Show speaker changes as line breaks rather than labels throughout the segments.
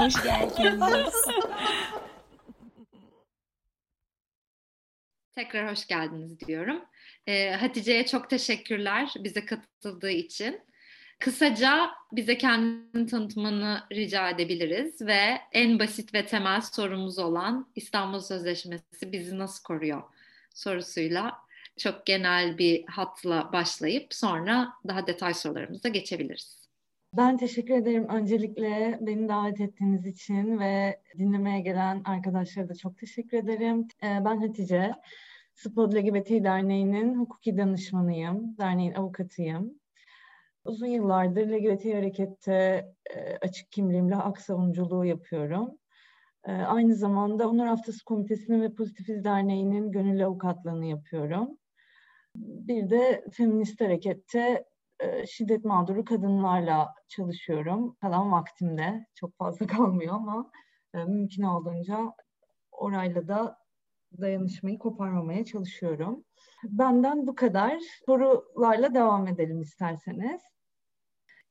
Hoş geldiniz.
Tekrar hoş geldiniz diyorum. Ee, Hatice'ye çok teşekkürler bize katıldığı için. Kısaca bize kendini tanıtmanı rica edebiliriz ve en basit ve temel sorumuz olan İstanbul Sözleşmesi bizi nasıl koruyor sorusuyla çok genel bir hatla başlayıp sonra daha detay sorularımıza geçebiliriz.
Ben teşekkür ederim öncelikle beni davet ettiğiniz için ve dinlemeye gelen arkadaşlara da çok teşekkür ederim. Ee, ben Hatice, Spod LGBT Derneği'nin hukuki danışmanıyım, derneğin avukatıyım. Uzun yıllardır LGBT harekette e, açık kimliğimle hak savunuculuğu yapıyorum. E, aynı zamanda Onur Haftası Komitesi'nin ve Pozitifiz Derneği'nin gönüllü avukatlığını yapıyorum. Bir de feminist harekette e, şiddet mağduru kadınlarla çalışıyorum. Kalan vaktimde çok fazla kalmıyor ama e, mümkün olduğunca orayla da dayanışmayı koparmamaya çalışıyorum. Benden bu kadar. Sorularla devam edelim isterseniz.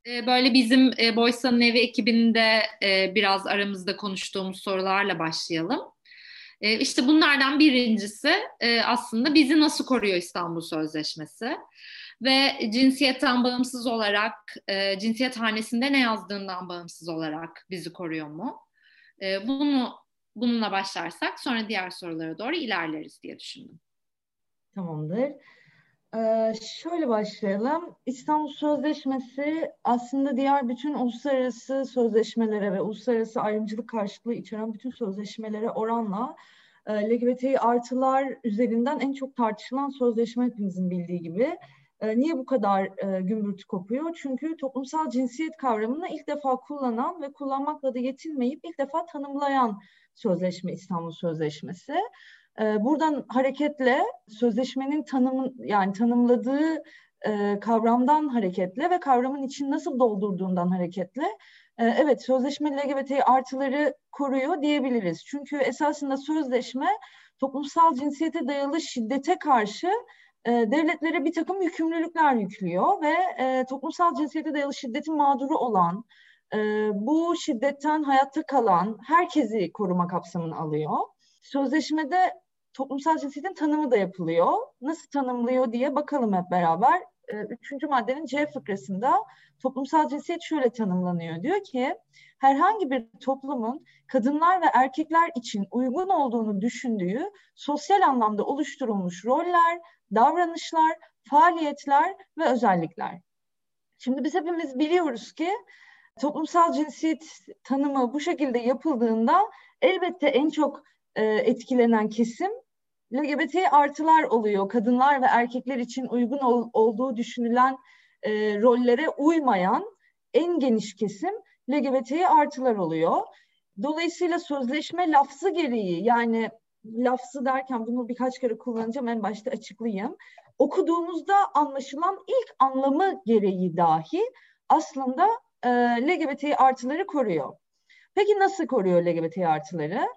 Ee, böyle bizim e, Boysa'nın evi ekibinde e, biraz aramızda konuştuğumuz sorularla başlayalım. E, işte bunlardan birincisi e, aslında bizi nasıl koruyor İstanbul Sözleşmesi? Ve cinsiyetten bağımsız olarak, e, cinsiyet hanesinde ne yazdığından bağımsız olarak bizi koruyor mu? E, bunu bununla başlarsak sonra diğer sorulara doğru ilerleriz diye düşündüm.
Tamamdır. Ee, şöyle başlayalım. İstanbul Sözleşmesi aslında diğer bütün uluslararası sözleşmelere ve uluslararası ayrımcılık karşılığı içeren bütün sözleşmelere oranla e, LGBTİ artılar üzerinden en çok tartışılan sözleşme hepimizin bildiği gibi. E, niye bu kadar e, gümbürtü kopuyor? Çünkü toplumsal cinsiyet kavramını ilk defa kullanan ve kullanmakla da yetinmeyip ilk defa tanımlayan sözleşme İstanbul Sözleşmesi. Ee, buradan hareketle sözleşmenin tanımı yani tanımladığı e, kavramdan hareketle ve kavramın için nasıl doldurduğundan hareketle e, evet sözleşme LGBT artıları koruyor diyebiliriz. Çünkü esasında sözleşme toplumsal cinsiyete dayalı şiddete karşı e, devletlere bir takım yükümlülükler yüklüyor ve e, toplumsal cinsiyete dayalı şiddetin mağduru olan, e, bu şiddetten hayatta kalan herkesi koruma kapsamını alıyor. Sözleşmede toplumsal cinsiyetin tanımı da yapılıyor. Nasıl tanımlıyor diye bakalım hep beraber. Ee, üçüncü maddenin C fıkrasında toplumsal cinsiyet şöyle tanımlanıyor. Diyor ki herhangi bir toplumun kadınlar ve erkekler için uygun olduğunu düşündüğü sosyal anlamda oluşturulmuş roller, davranışlar, faaliyetler ve özellikler. Şimdi biz hepimiz biliyoruz ki toplumsal cinsiyet tanımı bu şekilde yapıldığında elbette en çok e, etkilenen kesim LGBT artılar oluyor. Kadınlar ve erkekler için uygun ol, olduğu düşünülen e, rollere uymayan en geniş kesim LGBT artılar oluyor. Dolayısıyla sözleşme lafzı gereği yani lafzı derken bunu birkaç kere kullanacağım en başta açıklayayım. Okuduğumuzda anlaşılan ilk anlamı gereği dahi aslında e, LGBT artıları koruyor. Peki nasıl koruyor LGBT artıları?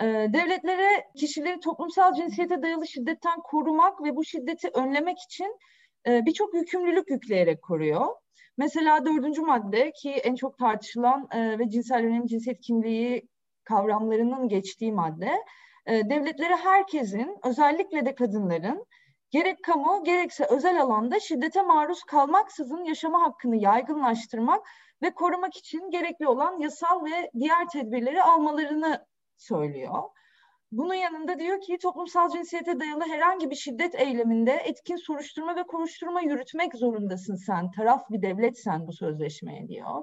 Ee, devletlere kişileri toplumsal cinsiyete dayalı şiddetten korumak ve bu şiddeti önlemek için e, birçok yükümlülük yükleyerek koruyor. Mesela dördüncü madde ki en çok tartışılan e, ve cinsel yönelim cinsiyet kimliği kavramlarının geçtiği madde, e, devletlere herkesin özellikle de kadınların gerek kamu gerekse özel alanda şiddete maruz kalmaksızın yaşama hakkını yaygınlaştırmak ve korumak için gerekli olan yasal ve diğer tedbirleri almalarını söylüyor. Bunun yanında diyor ki toplumsal cinsiyete dayalı herhangi bir şiddet eyleminde etkin soruşturma ve kovuşturma yürütmek zorundasın sen. Taraf bir devletsen bu sözleşmeye diyor.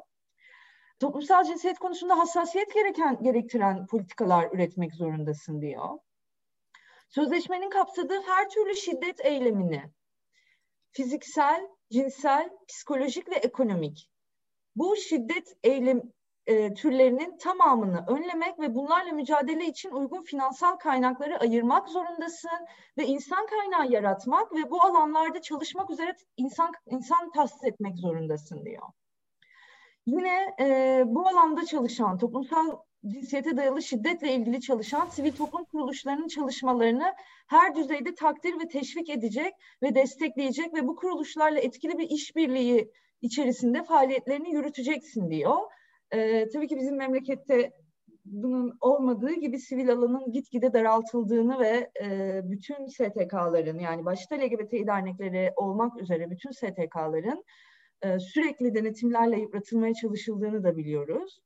Toplumsal cinsiyet konusunda hassasiyet gereken gerektiren politikalar üretmek zorundasın diyor. Sözleşmenin kapsadığı her türlü şiddet eylemini fiziksel, cinsel, psikolojik ve ekonomik bu şiddet eylem e, türlerinin tamamını önlemek ve bunlarla mücadele için uygun finansal kaynakları ayırmak zorundasın ve insan kaynağı yaratmak ve bu alanlarda çalışmak üzere insan insan tahsis etmek zorundasın diyor. Yine e, bu alanda çalışan toplumsal cinsiyete dayalı şiddetle ilgili çalışan sivil toplum kuruluşlarının çalışmalarını her düzeyde takdir ve teşvik edecek ve destekleyecek ve bu kuruluşlarla etkili bir işbirliği içerisinde faaliyetlerini yürüteceksin diyor. E, tabii ki bizim memlekette bunun olmadığı gibi sivil alanın gitgide daraltıldığını ve e, bütün STK'ların yani başta LGBTİ dernekleri olmak üzere bütün STK'ların e, sürekli denetimlerle yıpratılmaya çalışıldığını da biliyoruz.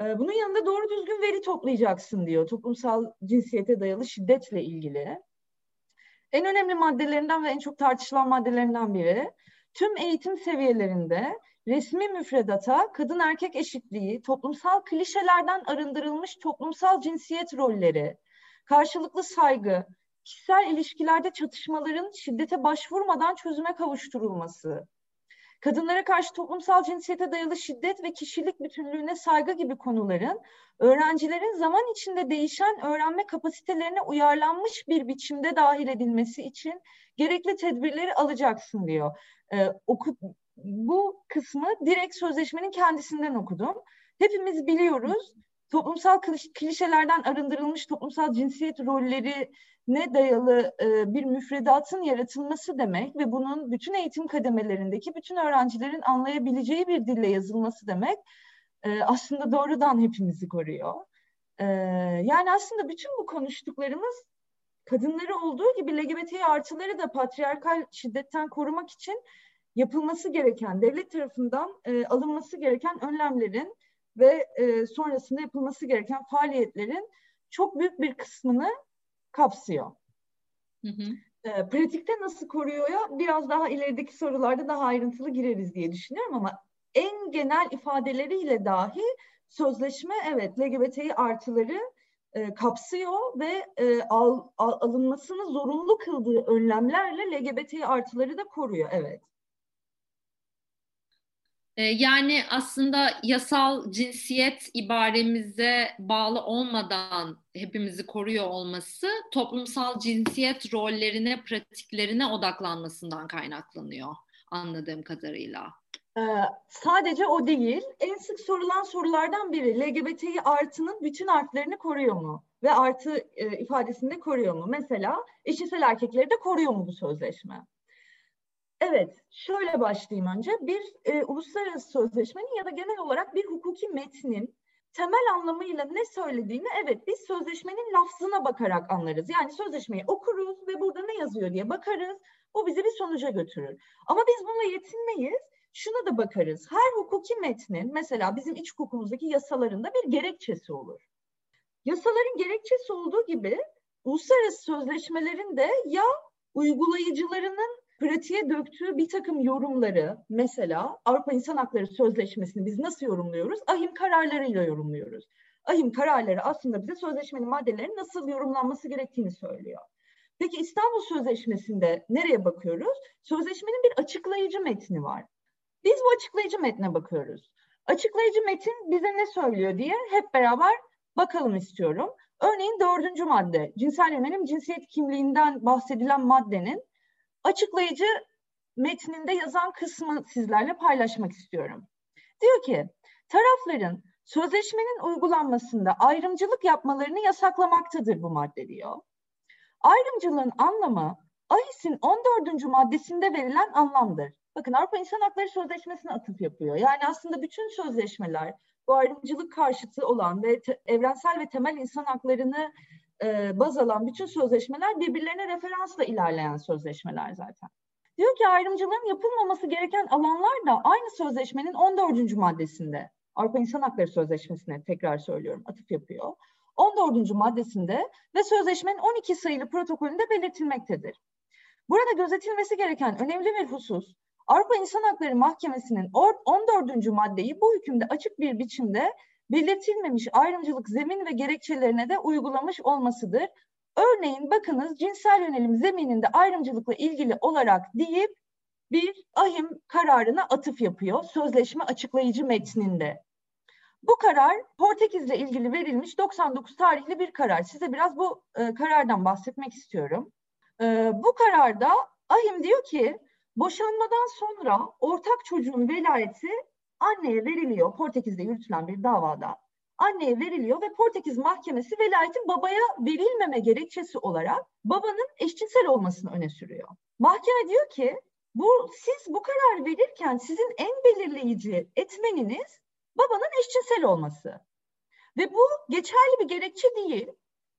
E, bunun yanında doğru düzgün veri toplayacaksın diyor toplumsal cinsiyete dayalı şiddetle ilgili. En önemli maddelerinden ve en çok tartışılan maddelerinden biri tüm eğitim seviyelerinde resmi müfredata kadın erkek eşitliği, toplumsal klişelerden arındırılmış toplumsal cinsiyet rolleri, karşılıklı saygı, kişisel ilişkilerde çatışmaların şiddete başvurmadan çözüme kavuşturulması, kadınlara karşı toplumsal cinsiyete dayalı şiddet ve kişilik bütünlüğüne saygı gibi konuların öğrencilerin zaman içinde değişen öğrenme kapasitelerine uyarlanmış bir biçimde dahil edilmesi için gerekli tedbirleri alacaksın diyor. Ee, oku, bu kısmı direkt sözleşmenin kendisinden okudum. Hepimiz biliyoruz toplumsal klişelerden arındırılmış toplumsal cinsiyet rolleri ne dayalı e, bir müfredatın yaratılması demek ve bunun bütün eğitim kademelerindeki bütün öğrencilerin anlayabileceği bir dille yazılması demek e, aslında doğrudan hepimizi koruyor. E, yani aslında bütün bu konuştuklarımız kadınları olduğu gibi LGBT artıları da patriarkal şiddetten korumak için yapılması gereken, devlet tarafından e, alınması gereken önlemlerin ve e, sonrasında yapılması gereken faaliyetlerin çok büyük bir kısmını kapsıyor. Hı hı. E, pratikte nasıl koruyor ya biraz daha ilerideki sorularda daha ayrıntılı gireriz diye düşünüyorum ama en genel ifadeleriyle dahi sözleşme evet LGBTİ artıları e, kapsıyor ve e, al, al, alınmasını zorunlu kıldığı önlemlerle LGBTİ artıları da koruyor evet.
Ee, yani aslında yasal cinsiyet ibaremize bağlı olmadan hepimizi koruyor olması toplumsal cinsiyet rollerine, pratiklerine odaklanmasından kaynaklanıyor anladığım kadarıyla.
Ee, sadece o değil, en sık sorulan sorulardan biri LGBTİ artının bütün artlarını koruyor mu? Ve artı e, ifadesinde koruyor mu? Mesela eşcinsel erkekleri de koruyor mu bu sözleşme? Evet, şöyle başlayayım önce. Bir e, uluslararası sözleşmenin ya da genel olarak bir hukuki metnin temel anlamıyla ne söylediğini evet biz sözleşmenin lafzına bakarak anlarız. Yani sözleşmeyi okuruz ve burada ne yazıyor diye bakarız. Bu bizi bir sonuca götürür. Ama biz bununla yetinmeyiz. Şuna da bakarız. Her hukuki metnin mesela bizim iç hukukumuzdaki yasalarında bir gerekçesi olur. Yasaların gerekçesi olduğu gibi uluslararası sözleşmelerin de ya uygulayıcılarının pratiğe döktüğü bir takım yorumları mesela Avrupa İnsan Hakları Sözleşmesi'ni biz nasıl yorumluyoruz? Ahim kararlarıyla yorumluyoruz. Ahim kararları aslında bize sözleşmenin maddelerinin nasıl yorumlanması gerektiğini söylüyor. Peki İstanbul Sözleşmesi'nde nereye bakıyoruz? Sözleşmenin bir açıklayıcı metni var. Biz bu açıklayıcı metne bakıyoruz. Açıklayıcı metin bize ne söylüyor diye hep beraber bakalım istiyorum. Örneğin dördüncü madde, cinsel yönelim cinsiyet kimliğinden bahsedilen maddenin açıklayıcı metninde yazan kısmı sizlerle paylaşmak istiyorum. Diyor ki, tarafların sözleşmenin uygulanmasında ayrımcılık yapmalarını yasaklamaktadır bu madde diyor. Ayrımcılığın anlamı AİS'in 14. maddesinde verilen anlamdır. Bakın Avrupa İnsan Hakları Sözleşmesi'ne atıf yapıyor. Yani aslında bütün sözleşmeler bu ayrımcılık karşıtı olan ve evrensel ve temel insan haklarını e, baz alan bütün sözleşmeler birbirlerine referansla ilerleyen sözleşmeler zaten. Diyor ki ayrımcılığın yapılmaması gereken alanlar da aynı sözleşmenin 14. maddesinde. Avrupa İnsan Hakları Sözleşmesi'ne tekrar söylüyorum atıf yapıyor. 14. maddesinde ve sözleşmenin 12 sayılı protokolünde belirtilmektedir. Burada gözetilmesi gereken önemli bir husus, Avrupa İnsan Hakları Mahkemesi'nin 14. maddeyi bu hükümde açık bir biçimde belirtilmemiş ayrımcılık zemin ve gerekçelerine de uygulamış olmasıdır. Örneğin bakınız cinsel yönelim zemininde ayrımcılıkla ilgili olarak deyip bir ahim kararına atıf yapıyor sözleşme açıklayıcı metninde. Bu karar Portekiz'le ilgili verilmiş 99 tarihli bir karar. Size biraz bu e, karardan bahsetmek istiyorum. E, bu kararda ahim diyor ki boşanmadan sonra ortak çocuğun velayeti anneye veriliyor. Portekiz'de yürütülen bir davada anneye veriliyor ve Portekiz mahkemesi velayetin babaya verilmeme gerekçesi olarak babanın eşcinsel olmasını öne sürüyor. Mahkeme diyor ki bu siz bu karar verirken sizin en belirleyici etmeniniz babanın eşcinsel olması. Ve bu geçerli bir gerekçe değil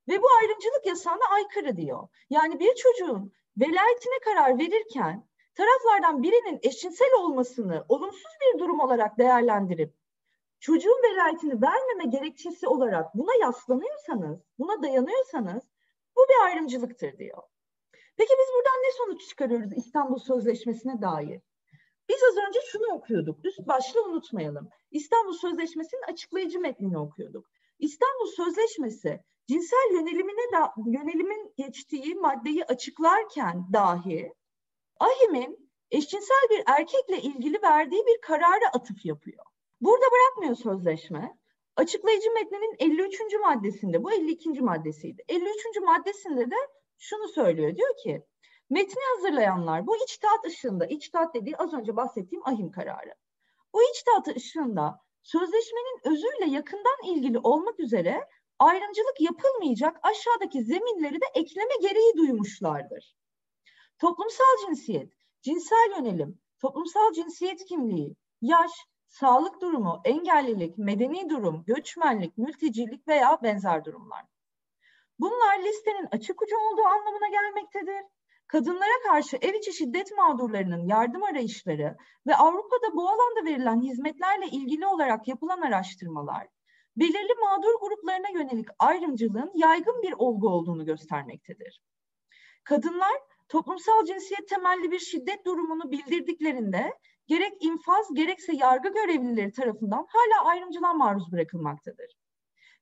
ve bu ayrımcılık yasağına aykırı diyor. Yani bir çocuğun velayetine karar verirken taraflardan birinin eşcinsel olmasını olumsuz bir durum olarak değerlendirip çocuğun velayetini vermeme gerekçesi olarak buna yaslanıyorsanız, buna dayanıyorsanız bu bir ayrımcılıktır diyor. Peki biz buradan ne sonuç çıkarıyoruz İstanbul Sözleşmesi'ne dair? Biz az önce şunu okuyorduk. Üst başlı unutmayalım. İstanbul Sözleşmesi'nin açıklayıcı metnini okuyorduk. İstanbul Sözleşmesi cinsel yönelimine da yönelimin geçtiği maddeyi açıklarken dahi Ahim'in eşcinsel bir erkekle ilgili verdiği bir karara atıf yapıyor. Burada bırakmıyor sözleşme. Açıklayıcı metninin 53. maddesinde, bu 52. maddesiydi. 53. maddesinde de şunu söylüyor. Diyor ki metni hazırlayanlar bu içtihat ışığında, içtihat dediği az önce bahsettiğim ahim kararı. Bu içtihat ışığında sözleşmenin özüyle yakından ilgili olmak üzere ayrımcılık yapılmayacak aşağıdaki zeminleri de ekleme gereği duymuşlardır. Toplumsal cinsiyet, cinsel yönelim, toplumsal cinsiyet kimliği, yaş, sağlık durumu, engellilik, medeni durum, göçmenlik, mültecilik veya benzer durumlar. Bunlar listenin açık ucu olduğu anlamına gelmektedir. Kadınlara karşı ev içi şiddet mağdurlarının yardım arayışları ve Avrupa'da bu alanda verilen hizmetlerle ilgili olarak yapılan araştırmalar, belirli mağdur gruplarına yönelik ayrımcılığın yaygın bir olgu olduğunu göstermektedir. Kadınlar toplumsal cinsiyet temelli bir şiddet durumunu bildirdiklerinde gerek infaz gerekse yargı görevlileri tarafından hala ayrımcılığa maruz bırakılmaktadır.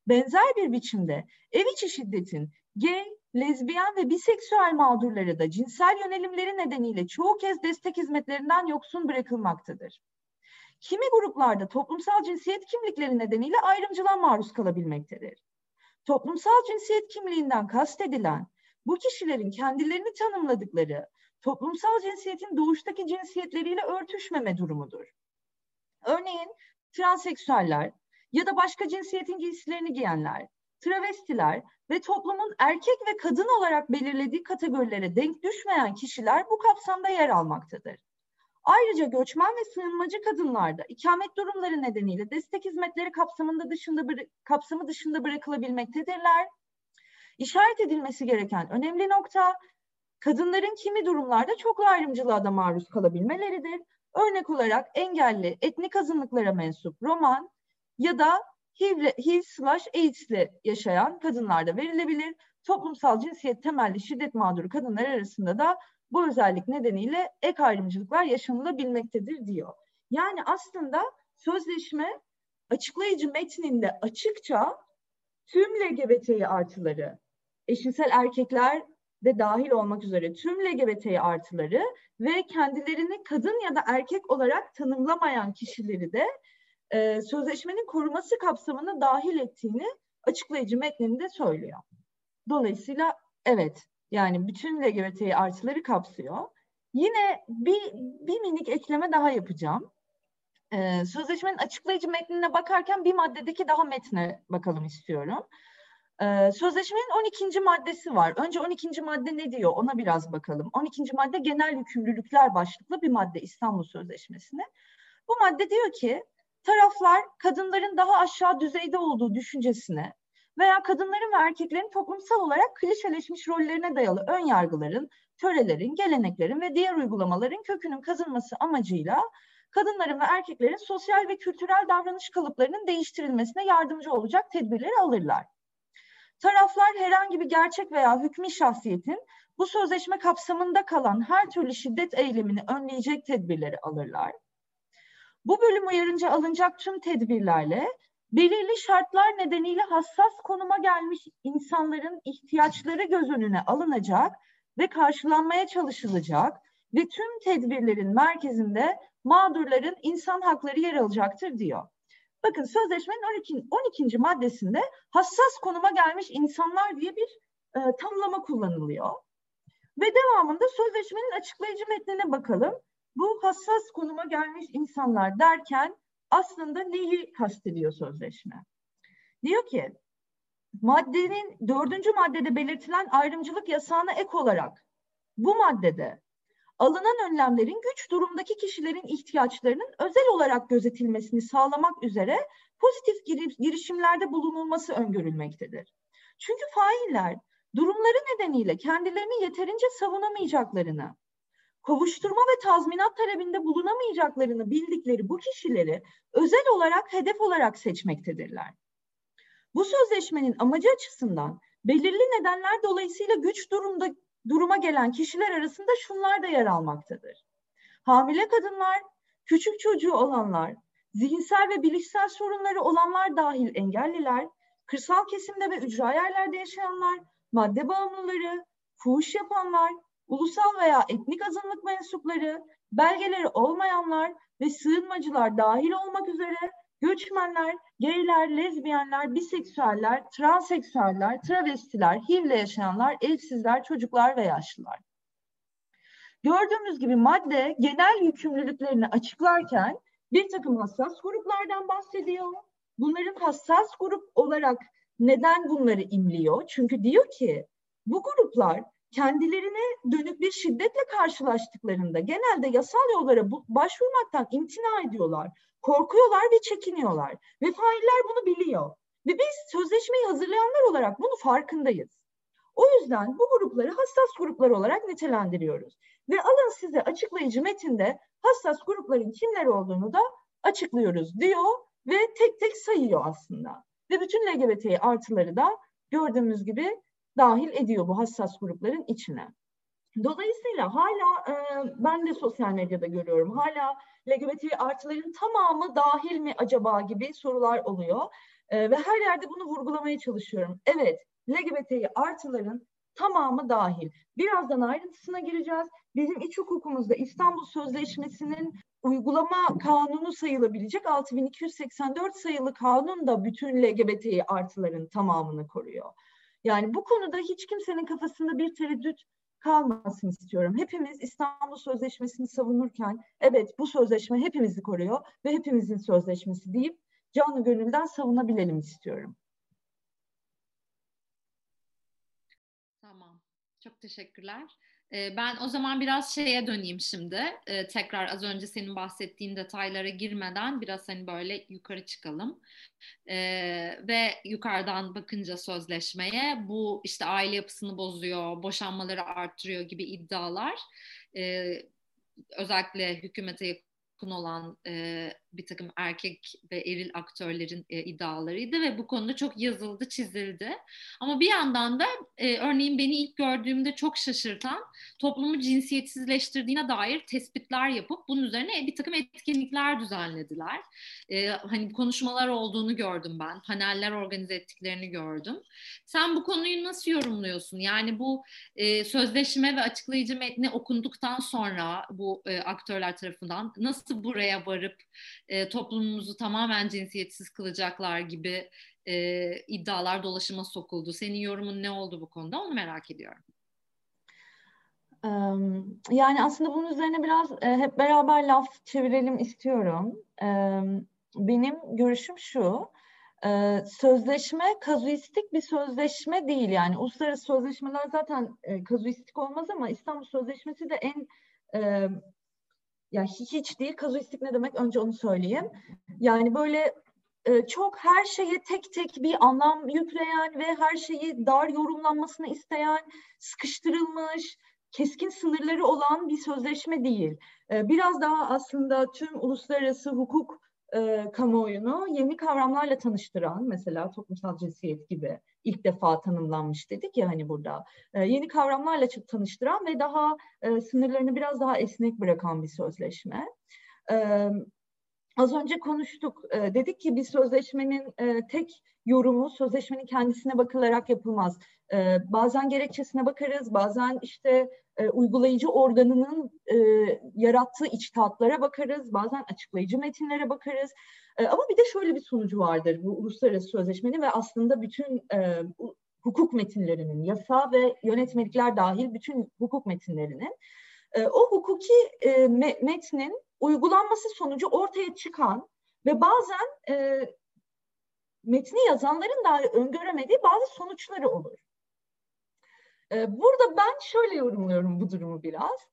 Benzer bir biçimde ev içi şiddetin gay, lezbiyen ve biseksüel mağdurları da cinsel yönelimleri nedeniyle çoğu kez destek hizmetlerinden yoksun bırakılmaktadır. Kimi gruplarda toplumsal cinsiyet kimlikleri nedeniyle ayrımcılığa maruz kalabilmektedir. Toplumsal cinsiyet kimliğinden kastedilen bu kişilerin kendilerini tanımladıkları toplumsal cinsiyetin doğuştaki cinsiyetleriyle örtüşmeme durumudur. Örneğin transseksüeller ya da başka cinsiyetin giysilerini giyenler, travestiler ve toplumun erkek ve kadın olarak belirlediği kategorilere denk düşmeyen kişiler bu kapsamda yer almaktadır. Ayrıca göçmen ve sığınmacı kadınlarda ikamet durumları nedeniyle destek hizmetleri kapsamında dışında kapsamı dışında bırakılabilmektedirler. İşaret edilmesi gereken önemli nokta kadınların kimi durumlarda çok ayrımcılığa da maruz kalabilmeleridir. Örnek olarak engelli, etnik azınlıklara mensup, roman ya da HIV, HIV slash AIDS'li yaşayan kadınlarda verilebilir. Toplumsal cinsiyet temelli şiddet mağduru kadınlar arasında da bu özellik nedeniyle ek ayrımcılıklar yaşanılabilmektedir diyor. Yani aslında sözleşme açıklayıcı metninde açıkça tüm LGBTİ artıları, eşcinsel erkekler de dahil olmak üzere tüm LGBTİ artıları ve kendilerini kadın ya da erkek olarak tanımlamayan kişileri de e, sözleşmenin koruması kapsamına dahil ettiğini açıklayıcı metninde söylüyor. Dolayısıyla evet yani bütün LGBTİ artıları kapsıyor. Yine bir, bir minik ekleme daha yapacağım. Ee, sözleşmenin açıklayıcı metnine bakarken bir maddedeki daha metne bakalım istiyorum. Ee, sözleşmenin 12. maddesi var. Önce 12. madde ne diyor ona biraz bakalım. 12. madde genel yükümlülükler başlıklı bir madde İstanbul Sözleşmesi'ne. Bu madde diyor ki taraflar kadınların daha aşağı düzeyde olduğu düşüncesine veya kadınların ve erkeklerin toplumsal olarak klişeleşmiş rollerine dayalı ön yargıların, törelerin, geleneklerin ve diğer uygulamaların kökünün kazınması amacıyla kadınların ve erkeklerin sosyal ve kültürel davranış kalıplarının değiştirilmesine yardımcı olacak tedbirleri alırlar. Taraflar herhangi bir gerçek veya hükmü şahsiyetin bu sözleşme kapsamında kalan her türlü şiddet eylemini önleyecek tedbirleri alırlar. Bu bölüm uyarınca alınacak tüm tedbirlerle belirli şartlar nedeniyle hassas konuma gelmiş insanların ihtiyaçları göz önüne alınacak ve karşılanmaya çalışılacak ve tüm tedbirlerin merkezinde mağdurların insan hakları yer alacaktır diyor. Bakın sözleşmenin 12. 12. maddesinde hassas konuma gelmiş insanlar diye bir e, tanımlama kullanılıyor. Ve devamında sözleşmenin açıklayıcı metnine bakalım. Bu hassas konuma gelmiş insanlar derken aslında neyi kastediyor sözleşme? Diyor ki maddenin dördüncü maddede belirtilen ayrımcılık yasağına ek olarak bu maddede alınan önlemlerin güç durumdaki kişilerin ihtiyaçlarının özel olarak gözetilmesini sağlamak üzere pozitif girişimlerde bulunulması öngörülmektedir. Çünkü failler durumları nedeniyle kendilerini yeterince savunamayacaklarını, kovuşturma ve tazminat talebinde bulunamayacaklarını bildikleri bu kişileri özel olarak hedef olarak seçmektedirler. Bu sözleşmenin amacı açısından belirli nedenler dolayısıyla güç durumda duruma gelen kişiler arasında şunlar da yer almaktadır. Hamile kadınlar, küçük çocuğu olanlar, zihinsel ve bilişsel sorunları olanlar dahil engelliler, kırsal kesimde ve ücra yerlerde yaşayanlar, madde bağımlıları, fuhuş yapanlar, ulusal veya etnik azınlık mensupları, belgeleri olmayanlar ve sığınmacılar dahil olmak üzere göçmenler, gayler, lezbiyenler, biseksüeller, transseksüeller, travestiler, HIV'le yaşayanlar, evsizler, çocuklar ve yaşlılar. Gördüğümüz gibi madde genel yükümlülüklerini açıklarken bir takım hassas gruplardan bahsediyor. Bunların hassas grup olarak neden bunları imliyor? Çünkü diyor ki bu gruplar kendilerine dönük bir şiddetle karşılaştıklarında genelde yasal yollara başvurmaktan imtina ediyorlar. Korkuyorlar ve çekiniyorlar. Ve failler bunu biliyor. Ve biz sözleşmeyi hazırlayanlar olarak bunu farkındayız. O yüzden bu grupları hassas gruplar olarak nitelendiriyoruz. Ve alın size açıklayıcı metinde hassas grupların kimler olduğunu da açıklıyoruz diyor ve tek tek sayıyor aslında. Ve bütün LGBT artıları da gördüğümüz gibi dahil ediyor bu hassas grupların içine. Dolayısıyla hala e, ben de sosyal medyada görüyorum. Hala LGBT artıların tamamı dahil mi acaba gibi sorular oluyor. E, ve her yerde bunu vurgulamaya çalışıyorum. Evet, LGBT artıların tamamı dahil. Birazdan ayrıntısına gireceğiz. Bizim iç hukukumuzda İstanbul Sözleşmesi'nin uygulama kanunu sayılabilecek 6284 sayılı kanun da bütün LGBT artıların tamamını koruyor. Yani bu konuda hiç kimsenin kafasında bir tereddüt kalmasın istiyorum. Hepimiz İstanbul Sözleşmesi'ni savunurken evet bu sözleşme hepimizi koruyor ve hepimizin sözleşmesi deyip canı gönülden savunabilelim istiyorum.
Tamam. Çok teşekkürler. Ee, ben o zaman biraz şeye döneyim şimdi. Ee, tekrar az önce senin bahsettiğin detaylara girmeden biraz hani böyle yukarı çıkalım. Ee, ve yukarıdan bakınca sözleşmeye bu işte aile yapısını bozuyor, boşanmaları arttırıyor gibi iddialar özellikle hükümete yakın olan e, bir takım erkek ve eril aktörlerin e, iddialarıydı ve bu konuda çok yazıldı, çizildi. Ama bir yandan da e, örneğin beni ilk gördüğümde çok şaşırtan toplumu cinsiyetsizleştirdiğine dair tespitler yapıp bunun üzerine bir takım etkinlikler düzenlediler. E, hani konuşmalar olduğunu gördüm ben, paneller organize ettiklerini gördüm. Sen bu konuyu nasıl yorumluyorsun? Yani bu e, sözleşme ve açıklayıcı metni okunduktan sonra bu e, aktörler tarafından nasıl buraya varıp e, toplumumuzu tamamen cinsiyetsiz kılacaklar gibi e, iddialar dolaşıma sokuldu. Senin yorumun ne oldu bu konuda onu merak ediyorum.
Yani aslında bunun üzerine biraz e, hep beraber laf çevirelim istiyorum. Benim görüşüm şu, e, sözleşme kazuistik bir sözleşme değil. Yani uluslararası sözleşmeler zaten e, kazuistik olmaz ama İstanbul Sözleşmesi de en ya hiç değil. Kazuistik ne demek? Önce onu söyleyeyim. Yani böyle e, çok her şeye tek tek bir anlam yükleyen ve her şeyi dar yorumlanmasını isteyen, sıkıştırılmış, keskin sınırları olan bir sözleşme değil. E, biraz daha aslında tüm uluslararası hukuk e, kamuoyunu yeni kavramlarla tanıştıran mesela toplumsal cinsiyet gibi ilk defa tanımlanmış dedik ya hani burada e, yeni kavramlarla tanıştıran ve daha e, sınırlarını biraz daha esnek bırakan bir sözleşme. E, az önce konuştuk e, dedik ki bir sözleşmenin e, tek yorumu sözleşmenin kendisine bakılarak yapılmaz. E, bazen gerekçesine bakarız, bazen işte e, uygulayıcı organının e, yarattığı içtihatlara bakarız, bazen açıklayıcı metinlere bakarız. E, ama bir de şöyle bir sonucu vardır bu uluslararası sözleşmenin ve aslında bütün e, hukuk metinlerinin, yasa ve yönetmelikler dahil bütün hukuk metinlerinin e, o hukuki e, metnin uygulanması sonucu ortaya çıkan ve bazen e, metni yazanların dahi öngöremediği bazı sonuçları olur. Ee, burada ben şöyle yorumluyorum bu durumu biraz.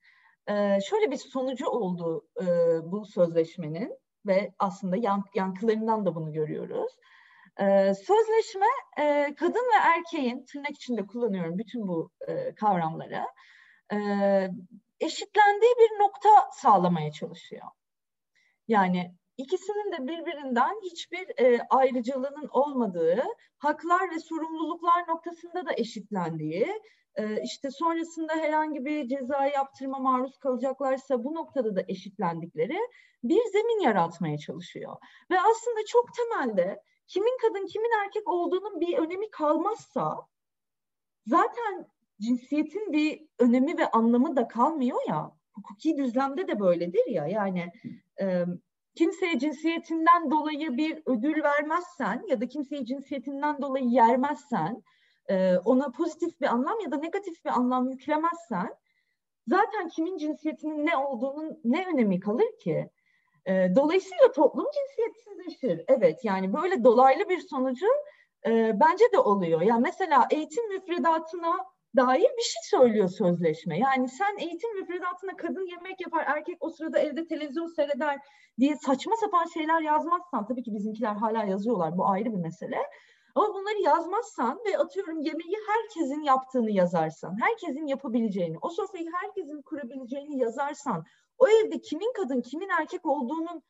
e, şöyle bir sonucu oldu e, bu sözleşmenin ve aslında yank, yankılarından da bunu görüyoruz. E, sözleşme e, kadın ve erkeğin tırnak içinde kullanıyorum bütün bu e, kavramları e, eşitlendiği bir nokta sağlamaya çalışıyor. Yani ikisinin de birbirinden hiçbir ayrıcalığının olmadığı, haklar ve sorumluluklar noktasında da eşitlendiği, işte sonrasında herhangi bir ceza yaptırma maruz kalacaklarsa bu noktada da eşitlendikleri bir zemin yaratmaya çalışıyor. Ve aslında çok temelde kimin kadın kimin erkek olduğunun bir önemi kalmazsa zaten cinsiyetin bir önemi ve anlamı da kalmıyor ya. Hukuki düzlemde de böyledir ya. Yani e, kimseye cinsiyetinden dolayı bir ödül vermezsen ya da kimseyi cinsiyetinden dolayı yermezsen, e, ona pozitif bir anlam ya da negatif bir anlam yüklemezsen zaten kimin cinsiyetinin ne olduğunun ne önemi kalır ki? E, dolayısıyla toplum cinsiyetsizleşir. Evet yani böyle dolaylı bir sonucu e, bence de oluyor. Yani mesela eğitim müfredatına dair bir şey söylüyor sözleşme. Yani sen eğitim müfredatına kadın yemek yapar, erkek o sırada evde televizyon seyreder diye saçma sapan şeyler yazmazsan, tabii ki bizimkiler hala yazıyorlar, bu ayrı bir mesele. Ama bunları yazmazsan ve atıyorum yemeği herkesin yaptığını yazarsan, herkesin yapabileceğini, o sofrayı herkesin kurabileceğini yazarsan, o evde kimin kadın, kimin erkek olduğunun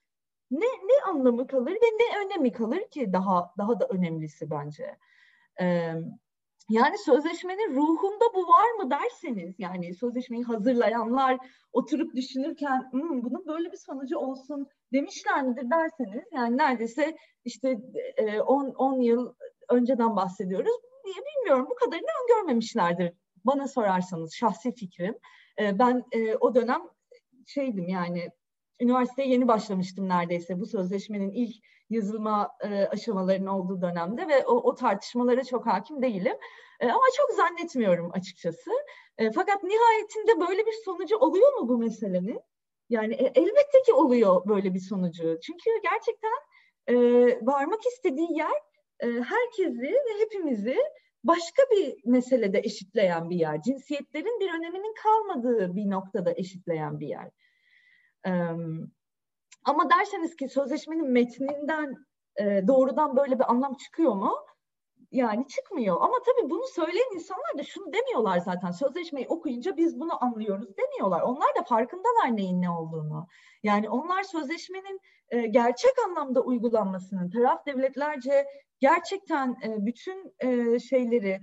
ne ne anlamı kalır ve ne önemi kalır ki daha daha da önemlisi bence. Ee, yani sözleşmenin ruhunda bu var mı derseniz yani sözleşmeyi hazırlayanlar oturup düşünürken hmm, bunun böyle bir sonucu olsun demişler midir derseniz yani neredeyse işte 10 e, yıl önceden bahsediyoruz. Bilmiyorum bu kadarını öngörmemişlerdir bana sorarsanız şahsi fikrim. E, ben e, o dönem şeydim yani üniversiteye yeni başlamıştım neredeyse bu sözleşmenin ilk yazılma e, aşamalarının olduğu dönemde ve o, o tartışmalara çok hakim değilim. E, ama çok zannetmiyorum açıkçası. E, fakat nihayetinde böyle bir sonucu oluyor mu bu meselenin? Yani e, elbette ki oluyor böyle bir sonucu. Çünkü gerçekten e, varmak istediği yer e, herkesi ve hepimizi başka bir meselede eşitleyen bir yer. Cinsiyetlerin bir öneminin kalmadığı bir noktada eşitleyen bir yer. Ama derseniz ki sözleşmenin metninden e, doğrudan böyle bir anlam çıkıyor mu? Yani çıkmıyor. Ama tabii bunu söyleyen insanlar da şunu demiyorlar zaten. Sözleşmeyi okuyunca biz bunu anlıyoruz demiyorlar. Onlar da farkındalar neyin ne olduğunu. Yani onlar sözleşmenin e, gerçek anlamda uygulanmasının, taraf devletlerce gerçekten e, bütün şeyleri,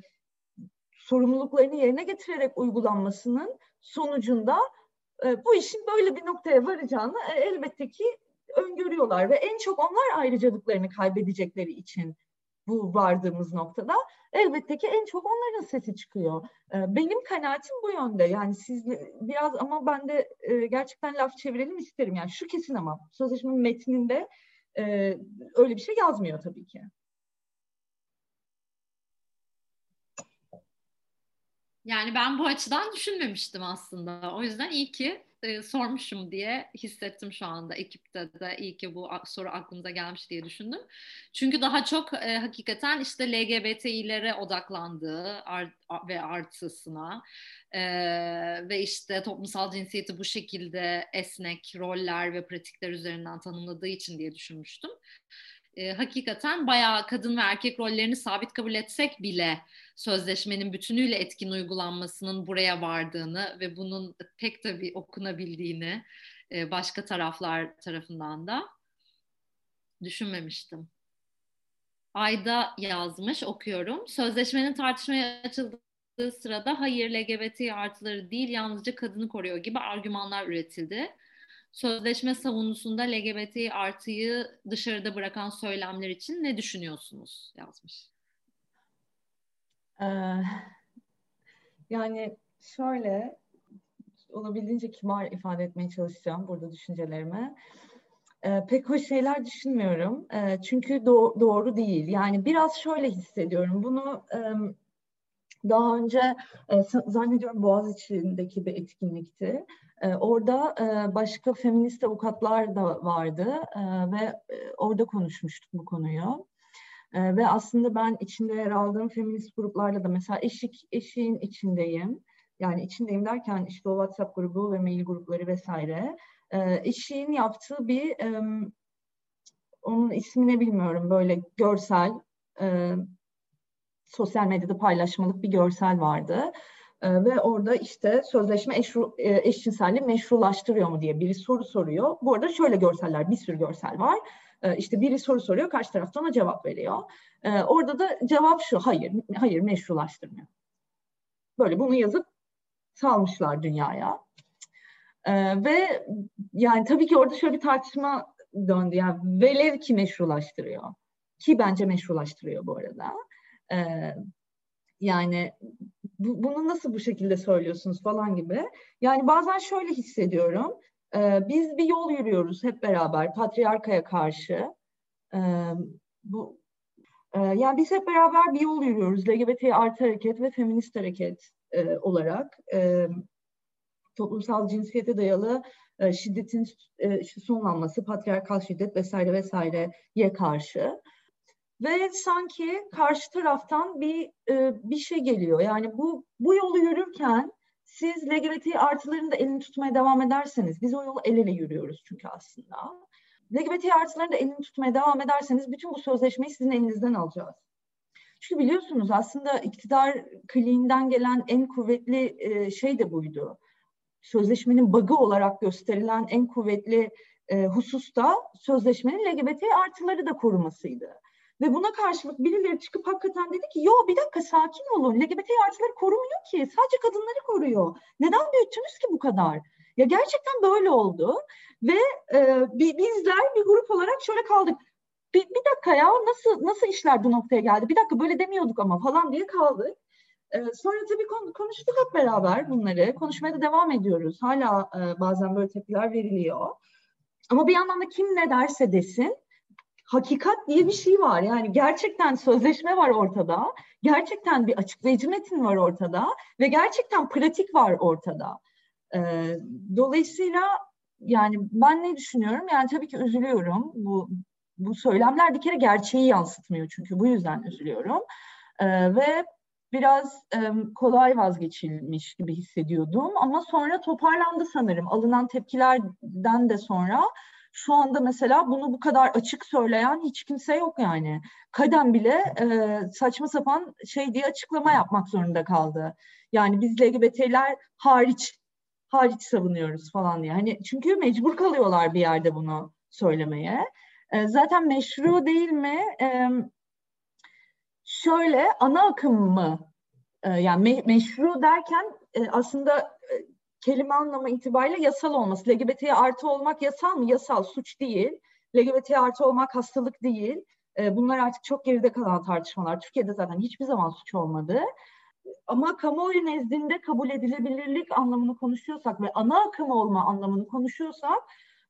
sorumluluklarını yerine getirerek uygulanmasının sonucunda e, bu işin böyle bir noktaya varacağını e, elbette ki öngörüyorlar ve en çok onlar ayrıcalıklarını kaybedecekleri için bu vardığımız noktada elbette ki en çok onların sesi çıkıyor. E, benim kanaatim bu yönde. Yani siz biraz ama ben de gerçekten laf çevirelim isterim. Yani şu kesin ama sözleşmenin metninde öyle bir şey yazmıyor tabii ki.
Yani ben bu açıdan düşünmemiştim aslında. O yüzden iyi ki e, sormuşum diye hissettim şu anda. Ekipte de iyi ki bu soru aklımıza gelmiş diye düşündüm. Çünkü daha çok e, hakikaten işte LGBTİ'lere odaklandığı art, ve artısına e, ve işte toplumsal cinsiyeti bu şekilde esnek roller ve pratikler üzerinden tanımladığı için diye düşünmüştüm e, hakikaten bayağı kadın ve erkek rollerini sabit kabul etsek bile sözleşmenin bütünüyle etkin uygulanmasının buraya vardığını ve bunun pek tabii okunabildiğini e, başka taraflar tarafından da düşünmemiştim. Ayda yazmış okuyorum. Sözleşmenin tartışmaya açıldığı sırada hayır LGBT artıları değil yalnızca kadını koruyor gibi argümanlar üretildi sözleşme savunusunda LGBT artıyı dışarıda bırakan söylemler için ne düşünüyorsunuz yazmış.
Ee, yani şöyle olabildiğince kibar ifade etmeye çalışacağım burada düşüncelerimi. Ee, pek hoş şeyler düşünmüyorum. Ee, çünkü do- doğru değil. Yani biraz şöyle hissediyorum. Bunu e, daha önce e, zannediyorum Boğaziçi'ndeki bir etkinlikti. E, orada e, başka feminist avukatlar da vardı e, ve orada konuşmuştuk bu konuyu. Ve aslında ben içinde yer aldığım feminist gruplarla da mesela eşik eşiğin içindeyim. Yani içindeyim derken işte o WhatsApp grubu ve mail grupları vesaire. E, eşiğin yaptığı bir onun ismini bilmiyorum böyle görsel sosyal medyada paylaşmalık bir görsel vardı. E, ve orada işte sözleşme eşru, e, eşcinselliği meşrulaştırıyor mu diye biri soru soruyor. Bu arada şöyle görseller, bir sürü görsel var. E, işte biri soru soruyor, karşı taraftan ona cevap veriyor. E, orada da cevap şu, hayır, hayır meşrulaştırmıyor. Böyle bunu yazıp salmışlar dünyaya. E, ve yani tabii ki orada şöyle bir tartışma döndü. Yani velev ki meşrulaştırıyor. Ki bence meşrulaştırıyor bu arada. E, yani bu, bunu nasıl bu şekilde söylüyorsunuz falan gibi. Yani bazen şöyle hissediyorum. E, biz bir yol yürüyoruz hep beraber patriarkaya karşı. E, bu e, yani biz hep beraber bir yol yürüyoruz. LGBT artı hareket ve feminist hareket e, olarak. E, toplumsal cinsiyete dayalı e, şiddetin e, sonlanması, patriarkal şiddet vesaire vesaireye karşı. Ve sanki karşı taraftan bir e, bir şey geliyor. Yani bu bu yolu yürürken siz LGBT artıların da elini tutmaya devam ederseniz, biz o yolu el ele yürüyoruz çünkü aslında. LGBT artıların da elini tutmaya devam ederseniz bütün bu sözleşmeyi sizin elinizden alacağız. Çünkü biliyorsunuz aslında iktidar kliğinden gelen en kuvvetli e, şey de buydu. Sözleşmenin bug'ı olarak gösterilen en kuvvetli e, husus da sözleşmenin LGBT artıları da korumasıydı. Ve buna karşılık birileri çıkıp hakikaten dedi ki yo bir dakika sakin olun LGBT artıları korumuyor ki sadece kadınları koruyor. Neden büyüttünüz ki bu kadar? Ya gerçekten böyle oldu ve e, bizler bir grup olarak şöyle kaldık. Bir, bir dakika ya nasıl nasıl işler bu noktaya geldi? Bir dakika böyle demiyorduk ama falan diye kaldık. E, sonra tabii konuştuk hep beraber bunları. Konuşmaya da devam ediyoruz. Hala e, bazen böyle tepkiler veriliyor. Ama bir yandan da kim ne derse desin hakikat diye bir şey var. Yani gerçekten sözleşme var ortada. Gerçekten bir açıklayıcı metin var ortada ve gerçekten pratik var ortada. Ee, dolayısıyla yani ben ne düşünüyorum? Yani tabii ki üzülüyorum. Bu bu söylemler bir kere gerçeği yansıtmıyor çünkü bu yüzden üzülüyorum. Ee, ve biraz e, kolay vazgeçilmiş gibi hissediyordum ama sonra toparlandı sanırım. Alınan tepkilerden de sonra şu anda mesela bunu bu kadar açık söyleyen hiç kimse yok yani. Kadem bile e, saçma sapan şey diye açıklama yapmak zorunda kaldı. Yani biz LGBT'ler hariç hariç savunuyoruz falan diye. Hani çünkü mecbur kalıyorlar bir yerde bunu söylemeye. E, zaten meşru değil mi? E, şöyle ana akım mı? E, yani me- meşru derken e, aslında kelime anlamı itibariyle yasal olması. LGBT'ye artı olmak yasal mı? Yasal, suç değil. LGBT'ye artı olmak hastalık değil. E, bunlar artık çok geride kalan tartışmalar. Türkiye'de zaten hiçbir zaman suç olmadı. Ama kamuoyu nezdinde kabul edilebilirlik anlamını konuşuyorsak ve ana akım olma anlamını konuşuyorsak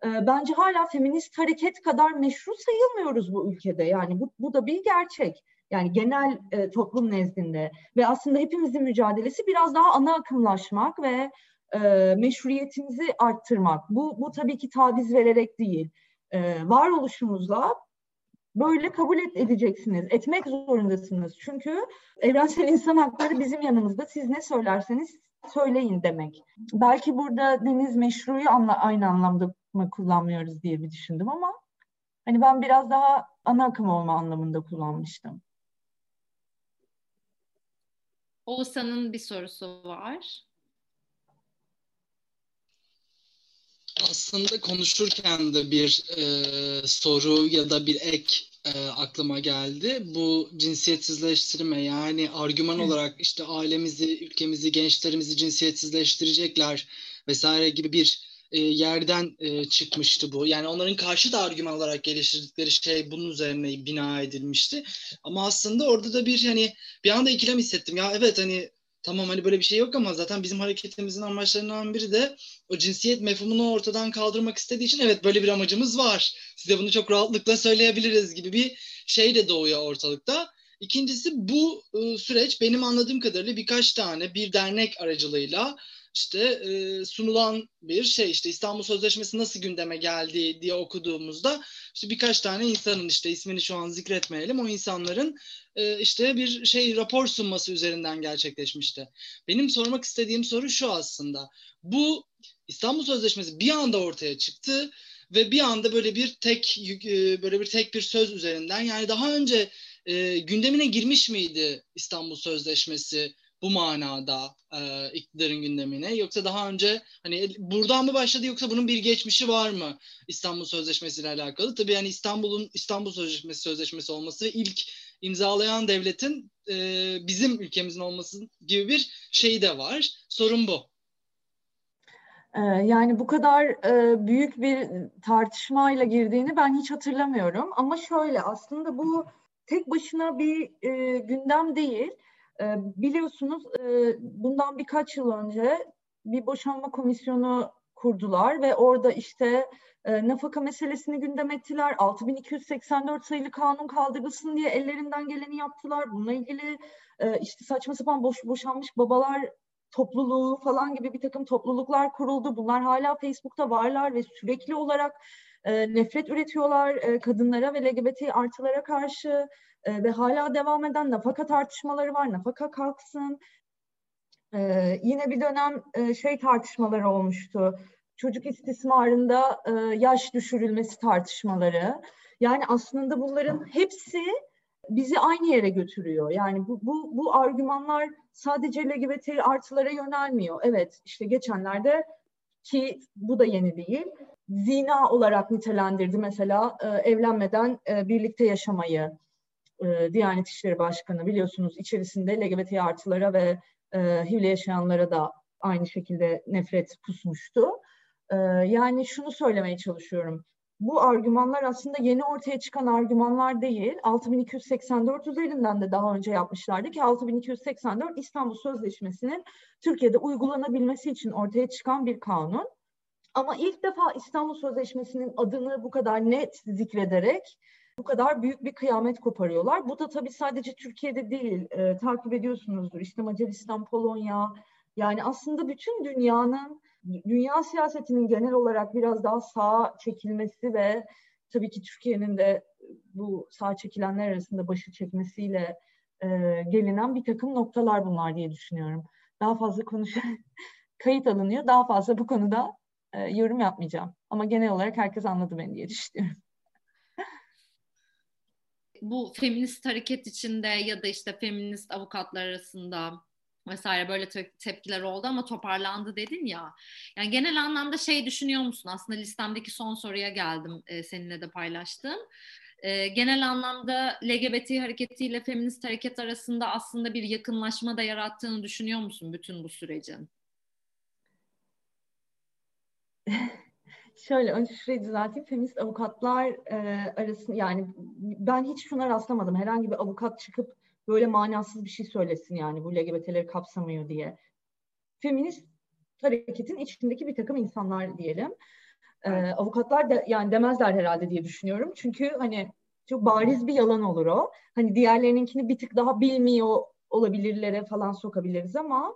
e, bence hala feminist hareket kadar meşru sayılmıyoruz bu ülkede. Yani bu, bu da bir gerçek. Yani genel e, toplum nezdinde ve aslında hepimizin mücadelesi biraz daha ana akımlaşmak ve e, meşruiyetimizi arttırmak. Bu, bu tabii ki taviz vererek değil. E, varoluşumuzla böyle kabul et, edeceksiniz. Etmek zorundasınız. Çünkü evrensel insan hakları bizim yanımızda. Siz ne söylerseniz söyleyin demek. Belki burada deniz meşruyu anla, aynı anlamda mı kullanmıyoruz diye bir düşündüm ama hani ben biraz daha ana akım olma anlamında kullanmıştım.
Oğuzhan'ın bir sorusu var.
Aslında konuşurken de bir e, soru ya da bir ek e, aklıma geldi. Bu cinsiyetsizleştirme yani argüman olarak işte ailemizi, ülkemizi, gençlerimizi cinsiyetsizleştirecekler vesaire gibi bir e, yerden e, çıkmıştı bu. Yani onların karşı da argüman olarak geliştirdikleri şey bunun üzerine bina edilmişti. Ama aslında orada da bir hani bir anda ikilem hissettim. Ya evet hani tamam hani böyle bir şey yok ama zaten bizim hareketimizin amaçlarından biri de o cinsiyet mefhumunu ortadan kaldırmak istediği için evet böyle bir amacımız var. Size bunu çok rahatlıkla söyleyebiliriz gibi bir şey de doğuyor ortalıkta. İkincisi bu e, süreç benim anladığım kadarıyla birkaç tane bir dernek aracılığıyla işte e, sunulan bir şey işte İstanbul Sözleşmesi nasıl gündeme geldi diye okuduğumuzda işte birkaç tane insanın işte ismini şu an zikretmeyelim o insanların e, işte bir şey rapor sunması üzerinden gerçekleşmişti. Benim sormak istediğim soru şu aslında. Bu İstanbul Sözleşmesi bir anda ortaya çıktı ve bir anda böyle bir tek e, böyle bir tek bir söz üzerinden yani daha önce e, gündemine girmiş miydi İstanbul Sözleşmesi bu manada e, iktidarın gündemine yoksa daha önce hani buradan mı başladı yoksa bunun bir geçmişi var mı İstanbul Sözleşmesi ile alakalı? Tabii yani İstanbul'un İstanbul Sözleşmesi sözleşmesi olması ve ilk imzalayan devletin e, bizim ülkemizin olması gibi bir şey de var. Sorun bu.
Ee, yani bu kadar e, büyük bir tartışmayla girdiğini ben hiç hatırlamıyorum. Ama şöyle aslında bu tek başına bir e, gündem değil. E, biliyorsunuz bundan birkaç yıl önce bir boşanma komisyonu kurdular ve orada işte nafaka meselesini gündem ettiler. 6284 sayılı kanun kaldırılsın diye ellerinden geleni yaptılar. Bununla ilgili işte saçma sapan boş boşanmış babalar topluluğu falan gibi bir takım topluluklar kuruldu. Bunlar hala Facebook'ta varlar ve sürekli olarak e, nefret üretiyorlar e, kadınlara ve LGBT artılara karşı e, ve hala devam eden nafaka tartışmaları var. Nafaka kalksın. Yine bir dönem şey tartışmaları olmuştu. Çocuk istismarında yaş düşürülmesi tartışmaları. Yani aslında bunların hepsi bizi aynı yere götürüyor. Yani bu, bu, bu argümanlar sadece LGBT artılara yönelmiyor. Evet işte geçenlerde ki bu da yeni değil. Zina olarak nitelendirdi mesela e, evlenmeden e, birlikte yaşamayı e, Diyanet İşleri Başkanı biliyorsunuz içerisinde LGBT artılara ve e, HIV'le yaşayanlara da aynı şekilde nefret kusmuştu. E, yani şunu söylemeye çalışıyorum bu argümanlar aslında yeni ortaya çıkan argümanlar değil. 6284 üzerinden de daha önce yapmışlardı ki 6284 İstanbul Sözleşmesi'nin Türkiye'de uygulanabilmesi için ortaya çıkan bir kanun. Ama ilk defa İstanbul Sözleşmesi'nin adını bu kadar net zikrederek bu kadar büyük bir kıyamet koparıyorlar. Bu da tabii sadece Türkiye'de değil, e, takip ediyorsunuzdur. İşte Macaristan, Polonya, yani aslında bütün dünyanın dünya siyasetinin genel olarak biraz daha sağa çekilmesi ve tabii ki Türkiye'nin de bu sağ çekilenler arasında başı çekmesiyle e, gelinen bir takım noktalar bunlar diye düşünüyorum. Daha fazla konuş kayıt alınıyor. Daha fazla bu konuda e, yorum yapmayacağım. Ama genel olarak herkes anladı beni diye düşünüyorum.
Bu feminist hareket içinde ya da işte feminist avukatlar arasında vesaire böyle te- tepkiler oldu ama toparlandı dedin ya. Yani genel anlamda şey düşünüyor musun? Aslında listemdeki son soruya geldim e, seninle de paylaştım. E, genel anlamda LGBT hareketiyle feminist hareket arasında aslında bir yakınlaşma da yarattığını düşünüyor musun bütün bu sürecin?
Şöyle önce şurayı düzelteyim. Feminist avukatlar e, arasında yani ben hiç şuna rastlamadım. Herhangi bir avukat çıkıp böyle manasız bir şey söylesin yani bu LGBT'leri kapsamıyor diye. Feminist hareketin içindeki bir takım insanlar diyelim. Ee, avukatlar da yani demezler herhalde diye düşünüyorum. Çünkü hani çok bariz bir yalan olur o. Hani diğerlerininkini bir tık daha bilmiyor olabilirlere falan sokabiliriz ama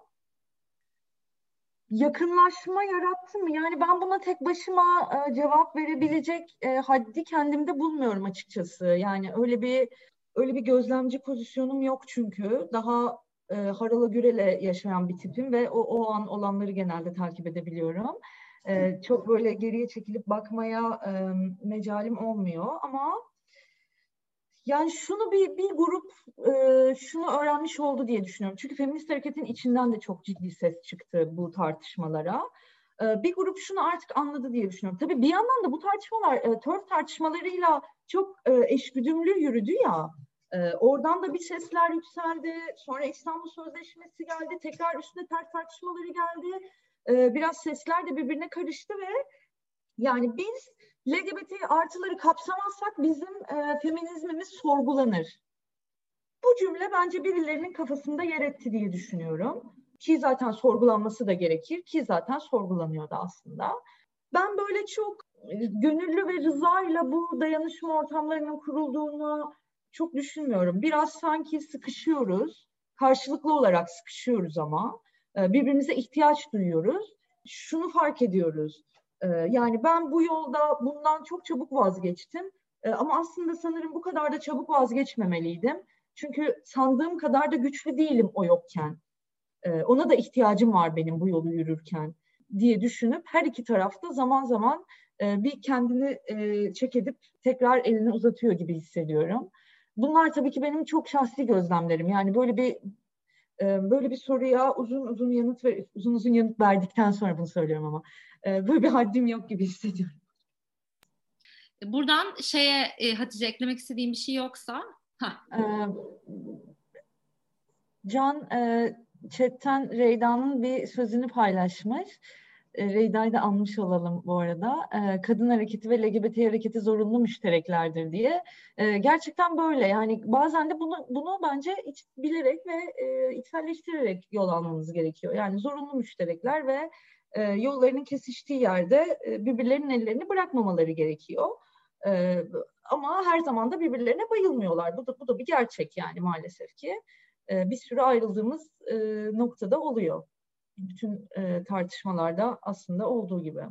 yakınlaşma yarattı mı? Yani ben buna tek başıma e, cevap verebilecek e, haddi kendimde bulmuyorum açıkçası. Yani öyle bir öyle bir gözlemci pozisyonum yok çünkü. Daha e, harala gürele yaşayan bir tipim ve o, o an olanları genelde takip edebiliyorum. E, çok böyle geriye çekilip bakmaya e, mecalim olmuyor ama yani şunu bir, bir grup e, şunu öğrenmiş oldu diye düşünüyorum. Çünkü feminist hareketin içinden de çok ciddi ses çıktı bu tartışmalara. E, bir grup şunu artık anladı diye düşünüyorum. Tabii bir yandan da bu tartışmalar e, TERF tartışmalarıyla çok e, eşgüdümlü yürüdü ya. E, oradan da bir sesler yükseldi. Sonra İstanbul Sözleşmesi geldi. Tekrar üstüne ters tartışmaları geldi. E, biraz sesler de birbirine karıştı ve yani biz LGBT artıları kapsamazsak bizim e, feminizmimiz sorgulanır. Bu cümle bence birilerinin kafasında yer etti diye düşünüyorum. Ki zaten sorgulanması da gerekir ki zaten sorgulanıyordu aslında. Ben böyle çok gönüllü ve rızayla bu dayanışma ortamlarının kurulduğunu çok düşünmüyorum. Biraz sanki sıkışıyoruz. Karşılıklı olarak sıkışıyoruz ama. E, birbirimize ihtiyaç duyuyoruz. Şunu fark ediyoruz. E, yani ben bu yolda bundan çok çabuk vazgeçtim. E, ama aslında sanırım bu kadar da çabuk vazgeçmemeliydim. Çünkü sandığım kadar da güçlü değilim o yokken. Ona da ihtiyacım var benim bu yolu yürürken diye düşünüp her iki tarafta zaman zaman e, bir kendini e, çek edip tekrar elini uzatıyor gibi hissediyorum. Bunlar tabii ki benim çok şahsi gözlemlerim. Yani böyle bir e, böyle bir soruya uzun uzun yanıt ve uzun uzun yanıt verdikten sonra bunu söylüyorum ama e, böyle bir haddim yok gibi hissediyorum.
Buradan şeye e, Hatice eklemek istediğim bir şey yoksa.
E, Can e, chatten Reyda'nın bir sözünü paylaşmış. E, Reyda'yı da almış olalım bu arada. E, kadın hareketi ve LGBT hareketi zorunlu müştereklerdir diye. E, gerçekten böyle yani bazen de bunu bunu bence iç, bilerek ve içselleştirerek yol almamız gerekiyor. Yani zorunlu müşterekler ve yollarının kesiştiği yerde birbirlerinin ellerini bırakmamaları gerekiyor. Ama her zaman da birbirlerine bayılmıyorlar. Bu da, bu da bir gerçek yani maalesef ki. Bir sürü ayrıldığımız noktada oluyor bütün e, tartışmalarda aslında olduğu gibi.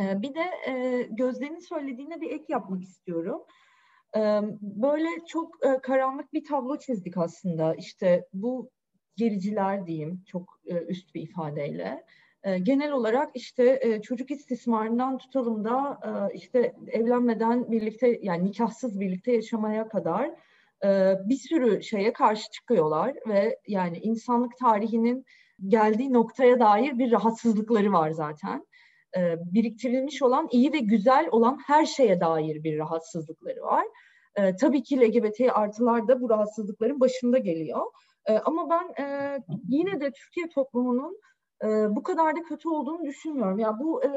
E, bir de e, Gözde'nin söylediğine bir ek yapmak istiyorum. E, böyle çok e, karanlık bir tablo çizdik aslında. İşte bu gericiler diyeyim çok e, üst bir ifadeyle. E, genel olarak işte e, çocuk istismarından tutalım da e, işte evlenmeden birlikte yani nikahsız birlikte yaşamaya kadar e, bir sürü şeye karşı çıkıyorlar ve yani insanlık tarihinin geldiği noktaya dair bir rahatsızlıkları var zaten. E, biriktirilmiş olan iyi ve güzel olan her şeye dair bir rahatsızlıkları var. E, tabii ki LGBT artılar da bu rahatsızlıkların başında geliyor. E, ama ben e, yine de Türkiye toplumunun e, bu kadar da kötü olduğunu düşünmüyorum. Ya bu e,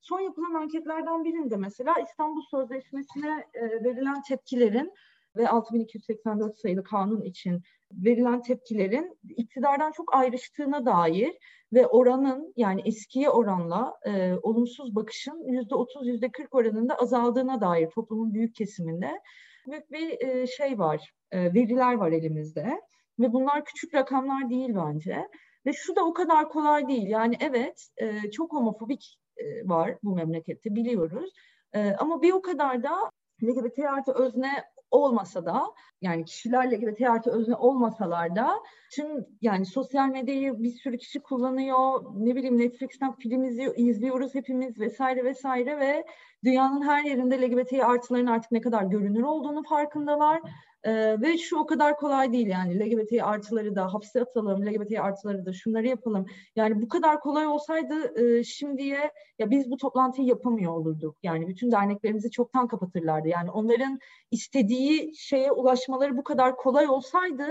son yapılan anketlerden birinde mesela İstanbul Sözleşmesi'ne e, verilen tepkilerin ve 6284 sayılı kanun için verilen tepkilerin iktidardan çok ayrıştığına dair ve oranın yani eskiye oranla e, olumsuz bakışın yüzde otuz yüzde kırk oranında azaldığına dair toplumun büyük kesiminde büyük bir e, şey var, e, veriler var elimizde ve bunlar küçük rakamlar değil bence. Ve şu da o kadar kolay değil. Yani evet e, çok homofobik e, var bu memlekette biliyoruz. E, ama bir o kadar da LGBT artı özne olmasa da yani kişilerle LGBT özne olmasalar da tüm yani sosyal medyayı bir sürü kişi kullanıyor. Ne bileyim Netflix'ten film izliyoruz hepimiz vesaire vesaire ve dünyanın her yerinde LGBT artıların artık ne kadar görünür olduğunu farkındalar. Ee, ve şu o kadar kolay değil yani LGBT artıları da hapse atalım, LGBT artıları da şunları yapalım. Yani bu kadar kolay olsaydı e, şimdiye ya biz bu toplantıyı yapamıyor olurduk. Yani bütün derneklerimizi çoktan kapatırlardı. Yani onların istediği şeye ulaşmaları bu kadar kolay olsaydı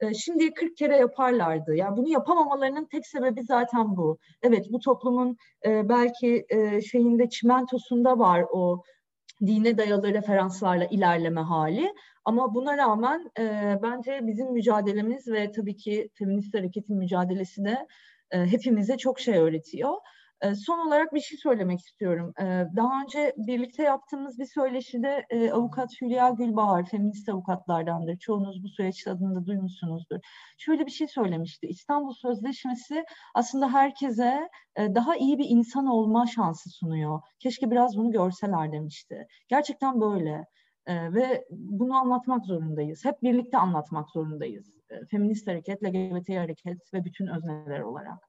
e, şimdiye 40 kere yaparlardı. Yani bunu yapamamalarının tek sebebi zaten bu. Evet bu toplumun e, belki e, şeyinde çimentosunda var o dine dayalı referanslarla ilerleme hali. Ama buna rağmen e, bence bizim mücadelemiz ve tabii ki feminist hareketin mücadelesi de e, hepimize çok şey öğretiyor. E, son olarak bir şey söylemek istiyorum. E, daha önce birlikte yaptığımız bir söyleşide e, avukat Hülya Gülbahar, feminist avukatlardandır. Çoğunuz bu süreç adını duymuşsunuzdur. Şöyle bir şey söylemişti. İstanbul Sözleşmesi aslında herkese e, daha iyi bir insan olma şansı sunuyor. Keşke biraz bunu görseler demişti. Gerçekten böyle. E, ve bunu anlatmak zorundayız. Hep birlikte anlatmak zorundayız. E, feminist hareket, LGBT hareket ve bütün özneler olarak.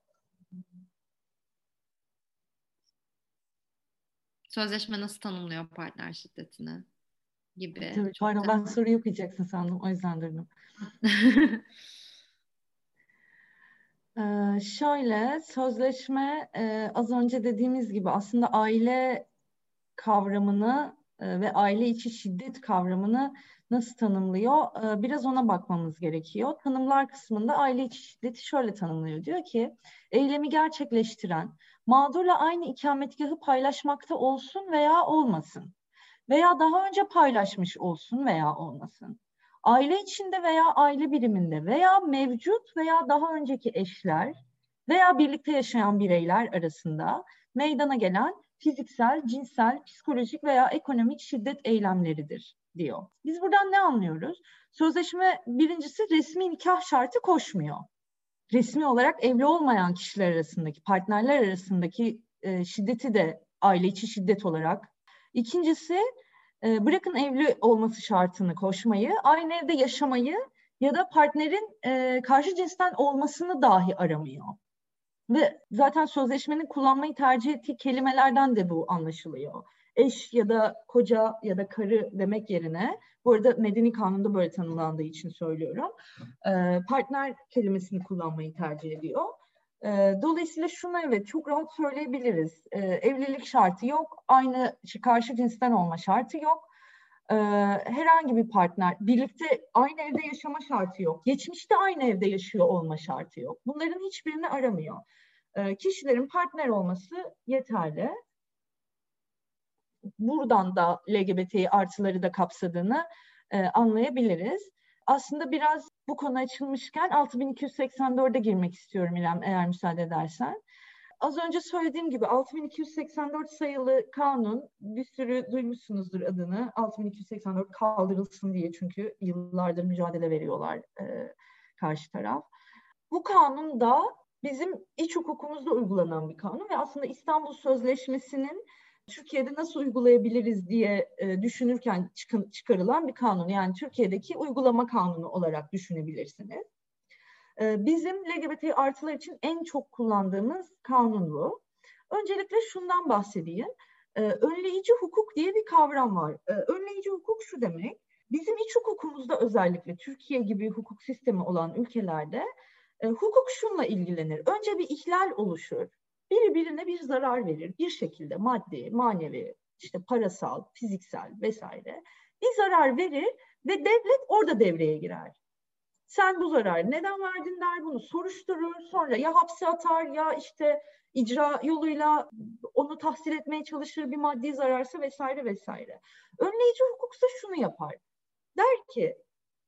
Sözleşme nasıl tanımlıyor partner şiddetini gibi.
Tabii, pardon ben soruyu okuyacaksın sandım. O yüzden durdum. ee, şöyle sözleşme e, az önce dediğimiz gibi aslında aile kavramını ve aile içi şiddet kavramını nasıl tanımlıyor? E, biraz ona bakmamız gerekiyor. Tanımlar kısmında aile içi şiddeti şöyle tanımlıyor. Diyor ki eylemi gerçekleştiren mağdurla aynı ikametgahı paylaşmakta olsun veya olmasın. Veya daha önce paylaşmış olsun veya olmasın. Aile içinde veya aile biriminde veya mevcut veya daha önceki eşler veya birlikte yaşayan bireyler arasında meydana gelen fiziksel, cinsel, psikolojik veya ekonomik şiddet eylemleridir diyor. Biz buradan ne anlıyoruz? Sözleşme birincisi resmi nikah şartı koşmuyor. resmi olarak evli olmayan kişiler arasındaki, partnerler arasındaki e, şiddeti de aile içi şiddet olarak. İkincisi e, bırakın evli olması şartını koşmayı, aynı evde yaşamayı ya da partnerin e, karşı cinsten olmasını dahi aramıyor. Ve zaten sözleşmenin kullanmayı tercih ettiği kelimelerden de bu anlaşılıyor. Eş ya da koca ya da karı demek yerine, bu arada medeni kanunda böyle tanımlandığı için söylüyorum, e, partner kelimesini kullanmayı tercih ediyor. E, dolayısıyla şunu evet çok rahat söyleyebiliriz. E, evlilik şartı yok, aynı karşı cinsten olma şartı yok. Herhangi bir partner, birlikte aynı evde yaşama şartı yok. Geçmişte aynı evde yaşıyor olma şartı yok. Bunların hiçbirini aramıyor. E, kişilerin partner olması yeterli. Buradan da LGBT artıları da kapsadığını e, anlayabiliriz. Aslında biraz bu konu açılmışken 6284'e girmek istiyorum İrem eğer müsaade edersen. Az önce söylediğim gibi 6284 sayılı kanun bir sürü duymuşsunuzdur adını. 6284 kaldırılsın diye çünkü yıllardır mücadele veriyorlar e, karşı taraf. Bu kanun da bizim iç hukukumuzda uygulanan bir kanun ve aslında İstanbul Sözleşmesi'nin Türkiye'de nasıl uygulayabiliriz diye e, düşünürken çıkarılan bir kanun. Yani Türkiye'deki uygulama kanunu olarak düşünebilirsiniz. E, bizim LGBT artılar için en çok kullandığımız kanun bu. Öncelikle şundan bahsedeyim. E, önleyici hukuk diye bir kavram var. Önleyici hukuk şu demek. Bizim iç hukukumuzda özellikle Türkiye gibi hukuk sistemi olan ülkelerde e, hukuk şunla ilgilenir. Önce bir ihlal oluşur biri birine bir zarar verir bir şekilde maddi, manevi, işte parasal, fiziksel vesaire bir zarar verir ve devlet orada devreye girer. Sen bu zararı neden verdin der bunu soruşturur sonra ya hapse atar ya işte icra yoluyla onu tahsil etmeye çalışır bir maddi zararsa vesaire vesaire. Önleyici hukuksa şunu yapar. Der ki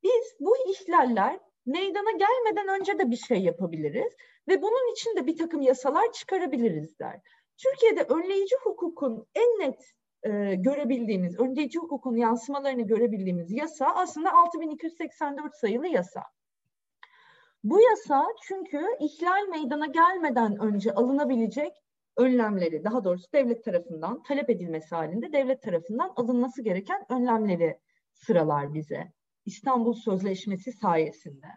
biz bu ihlaller meydana gelmeden önce de bir şey yapabiliriz ve bunun için de bir takım yasalar çıkarabiliriz der. Türkiye'de önleyici hukukun en net e, görebildiğimiz, önleyici hukukun yansımalarını görebildiğimiz yasa aslında 6284 sayılı yasa. Bu yasa çünkü ihlal meydana gelmeden önce alınabilecek önlemleri, daha doğrusu devlet tarafından talep edilmesi halinde devlet tarafından alınması gereken önlemleri sıralar bize. İstanbul Sözleşmesi sayesinde.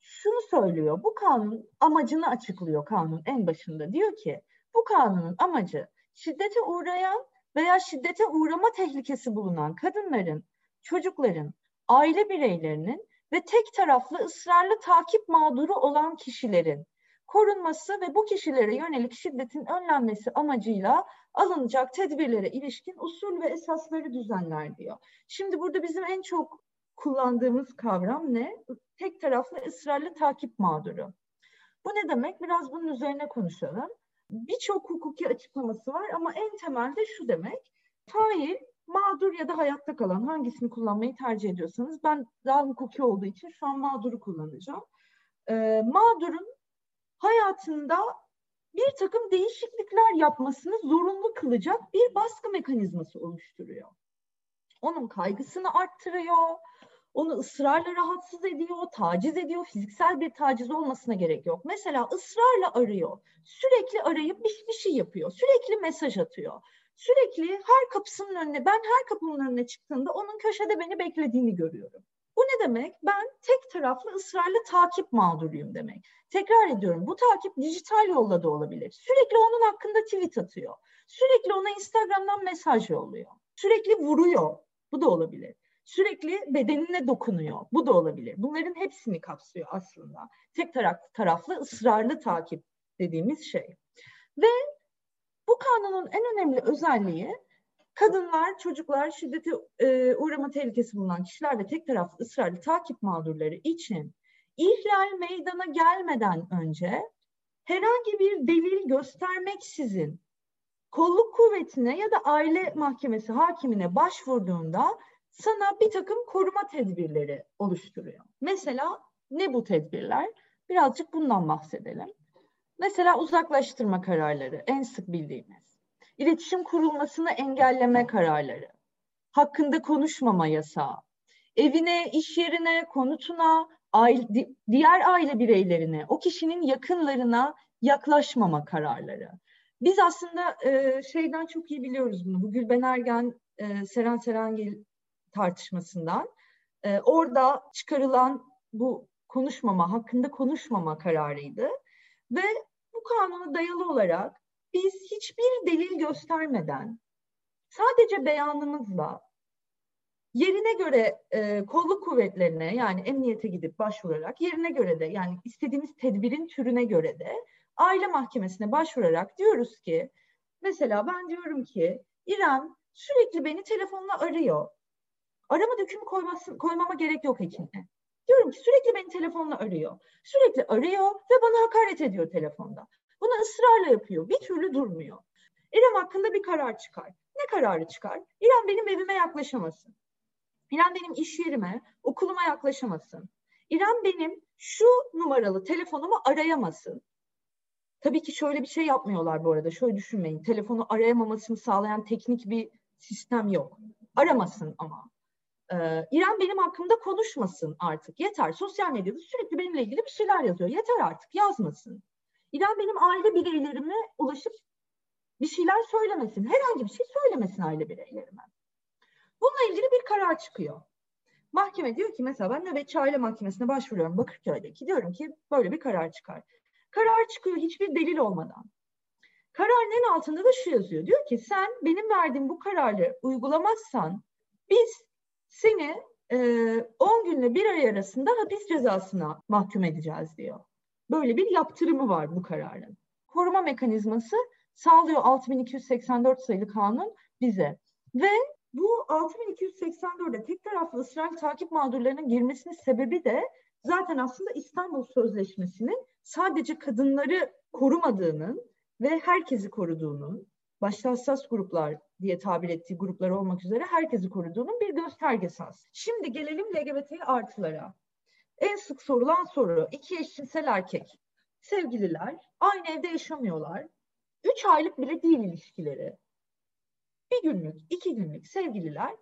Şunu söylüyor, bu kanun amacını açıklıyor kanun en başında. Diyor ki bu kanunun amacı şiddete uğrayan veya şiddete uğrama tehlikesi bulunan kadınların, çocukların, aile bireylerinin ve tek taraflı ısrarlı takip mağduru olan kişilerin korunması ve bu kişilere yönelik şiddetin önlenmesi amacıyla alınacak tedbirlere ilişkin usul ve esasları düzenler diyor. Şimdi burada bizim en çok kullandığımız kavram ne? Tek taraflı ısrarlı takip mağduru. Bu ne demek? Biraz bunun üzerine konuşalım. Birçok hukuki açıklaması var ama en temelde şu demek. Fail, mağdur ya da hayatta kalan hangisini kullanmayı tercih ediyorsanız ben daha hukuki olduğu için şu an mağduru kullanacağım. Ee, mağdurun hayatında bir takım değişiklikler yapmasını zorunlu kılacak bir baskı mekanizması oluşturuyor. Onun kaygısını arttırıyor, onu ısrarla rahatsız ediyor, taciz ediyor. Fiziksel bir taciz olmasına gerek yok. Mesela ısrarla arıyor. Sürekli arayıp bir, bir şey yapıyor. Sürekli mesaj atıyor. Sürekli her kapısının önüne, ben her kapının önüne çıktığımda onun köşede beni beklediğini görüyorum. Bu ne demek? Ben tek taraflı ısrarlı takip mağduruyum demek. Tekrar ediyorum bu takip dijital yolla da olabilir. Sürekli onun hakkında tweet atıyor. Sürekli ona Instagram'dan mesaj yolluyor. Sürekli vuruyor. Bu da olabilir. Sürekli bedenine dokunuyor. Bu da olabilir. Bunların hepsini kapsıyor aslında. Tek taraflı, ısrarlı takip dediğimiz şey. Ve bu kanunun en önemli özelliği kadınlar, çocuklar, şiddete e, uğrama tehlikesi bulunan kişiler ve tek taraflı ısrarlı takip mağdurları için ihlal meydana gelmeden önce herhangi bir delil göstermeksizin kolluk kuvvetine ya da aile mahkemesi hakimine başvurduğunda sana bir takım koruma tedbirleri oluşturuyor. Mesela ne bu tedbirler? Birazcık bundan bahsedelim. Mesela uzaklaştırma kararları en sık bildiğimiz. İletişim kurulmasını engelleme kararları. Hakkında konuşmama yasağı. Evine, iş yerine, konutuna, aile, diğer aile bireylerine, o kişinin yakınlarına yaklaşmama kararları. Biz aslında e, şeyden çok iyi biliyoruz bunu. Bu Gülben Ergen, e, Seren Serengil tartışmasından. E, orada çıkarılan bu konuşmama, hakkında konuşmama kararıydı. Ve bu kanuna dayalı olarak biz hiçbir delil göstermeden sadece beyanımızla yerine göre e, kolluk kuvvetlerine yani emniyete gidip başvurarak yerine göre de yani istediğimiz tedbirin türüne göre de aile mahkemesine başvurarak diyoruz ki mesela ben diyorum ki İrem sürekli beni telefonla arıyor. Arama dökümü koyması, koymama gerek yok hekimle. Diyorum ki sürekli beni telefonla arıyor. Sürekli arıyor ve bana hakaret ediyor telefonda. Bunu ısrarla yapıyor. Bir türlü durmuyor. İrem hakkında bir karar çıkar. Ne kararı çıkar? İrem benim evime yaklaşamasın. İrem benim iş yerime, okuluma yaklaşamasın. İrem benim şu numaralı telefonumu arayamasın. Tabii ki şöyle bir şey yapmıyorlar bu arada. Şöyle düşünmeyin. Telefonu arayamamasını sağlayan teknik bir sistem yok. Aramasın ama. Ee, İrem benim hakkımda konuşmasın artık. Yeter. Sosyal medyada sürekli benimle ilgili bir şeyler yazıyor. Yeter artık. Yazmasın. İrem benim aile bireylerime ulaşıp bir şeyler söylemesin. Herhangi bir şey söylemesin aile bireylerime. Bununla ilgili bir karar çıkıyor. Mahkeme diyor ki mesela ben nöbetçi aile mahkemesine başvuruyorum Bakırköy'deki. Diyorum ki böyle bir karar çıkar. Karar çıkıyor hiçbir delil olmadan. Kararın en altında da şu yazıyor. Diyor ki sen benim verdiğim bu kararı uygulamazsan biz seni e, 10 günle bir ay arasında hapis cezasına mahkum edeceğiz diyor. Böyle bir yaptırımı var bu kararın. Koruma mekanizması sağlıyor 6284 sayılı kanun bize. Ve bu 6284'e tek taraflı ısrar takip mağdurlarının girmesinin sebebi de zaten aslında İstanbul Sözleşmesi'nin sadece kadınları korumadığının ve herkesi koruduğunun, başta hassas gruplar diye tabir ettiği gruplar olmak üzere herkesi koruduğunun bir göstergesi aslında. Şimdi gelelim LGBT artılara. En sık sorulan soru, iki eşcinsel erkek, sevgililer, aynı evde yaşamıyorlar. Üç aylık bile değil ilişkileri. Bir günlük, iki günlük sevgililer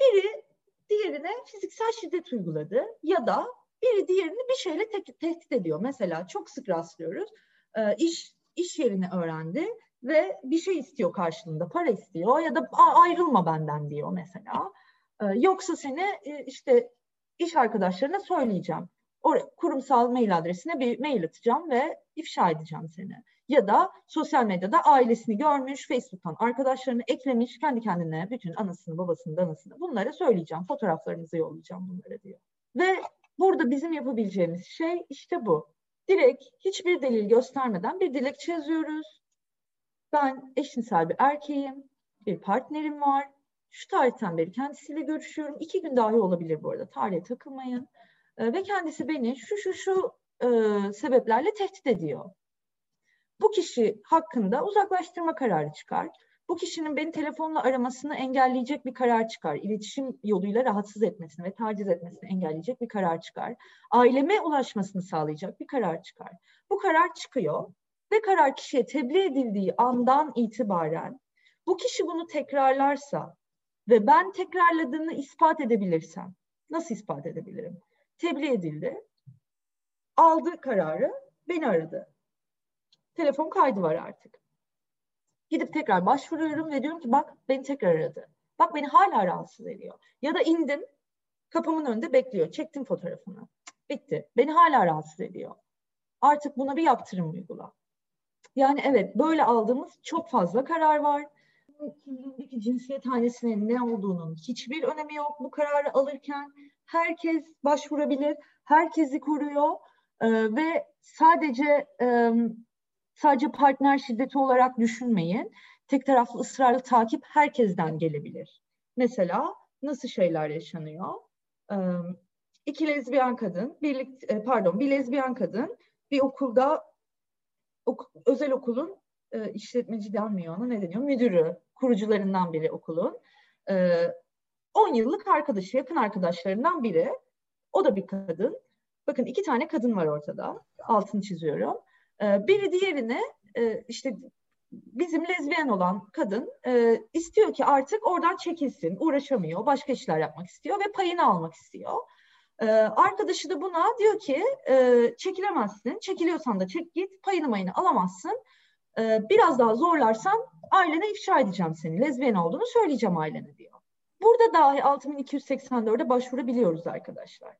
biri diğerine fiziksel şiddet uyguladı ya da biri diğerini bir şeyle te- tehdit ediyor. Mesela çok sık rastlıyoruz. E, iş iş yerini öğrendi ve bir şey istiyor karşılığında, para istiyor ya da ayrılma benden diyor mesela. E, yoksa seni e, işte iş arkadaşlarına söyleyeceğim. O kurumsal mail adresine bir mail atacağım ve ifşa edeceğim seni. Ya da sosyal medyada ailesini görmüş, Facebook'tan arkadaşlarını eklemiş, kendi kendine bütün anasını, babasını, danasını bunlara söyleyeceğim. Fotoğraflarınızı yollayacağım bunlara diyor. Ve Burada bizim yapabileceğimiz şey işte bu. Direkt hiçbir delil göstermeden bir dilekçe yazıyoruz. Ben eşcinsel bir erkeğim, bir partnerim var. Şu tarihten beri kendisiyle görüşüyorum. İki gün dahi olabilir bu arada. Tarihe takılmayın. Ee, ve kendisi beni şu şu şu e, sebeplerle tehdit ediyor. Bu kişi hakkında uzaklaştırma kararı çıkar bu kişinin beni telefonla aramasını engelleyecek bir karar çıkar. İletişim yoluyla rahatsız etmesini ve taciz etmesini engelleyecek bir karar çıkar. Aileme ulaşmasını sağlayacak bir karar çıkar. Bu karar çıkıyor ve karar kişiye tebliğ edildiği andan itibaren bu kişi bunu tekrarlarsa ve ben tekrarladığını ispat edebilirsem, nasıl ispat edebilirim? Tebliğ edildi, aldı kararı, beni aradı. Telefon kaydı var artık. Gidip tekrar başvuruyorum ve diyorum ki bak beni tekrar aradı. Bak beni hala rahatsız ediyor. Ya da indim kapımın önünde bekliyor. Çektim fotoğrafını. Bitti. Beni hala rahatsız ediyor. Artık buna bir yaptırım uygula. Yani evet böyle aldığımız çok fazla karar var. Kimliğindeki cinsiyet hanesinin ne olduğunun hiçbir önemi yok bu kararı alırken. Herkes başvurabilir, herkesi koruyor ee, ve sadece e, sadece partner şiddeti olarak düşünmeyin. Tek taraflı ısrarlı takip herkesten gelebilir. Mesela nasıl şeyler yaşanıyor? Ee, iki lezbiyen kadın, birlik, e, pardon bir lezbiyen kadın bir okulda ok, özel okulun e, işletmeci denmiyor ona ne deniyor? Müdürü, kurucularından biri okulun. E, 10 yıllık arkadaşı, yakın arkadaşlarından biri. O da bir kadın. Bakın iki tane kadın var ortada. Altını çiziyorum. E, biri diğerine e, işte bizim lezbiyen olan kadın e, istiyor ki artık oradan çekilsin, uğraşamıyor, başka işler yapmak istiyor ve payını almak istiyor. Ee, arkadaşı da buna diyor ki e, çekilemezsin. Çekiliyorsan da çek git. Payını mayını alamazsın. Ee, biraz daha zorlarsan ailene ifşa edeceğim seni. Lezbiyen olduğunu söyleyeceğim ailene diyor. Burada dahi 6284'e başvurabiliyoruz arkadaşlar.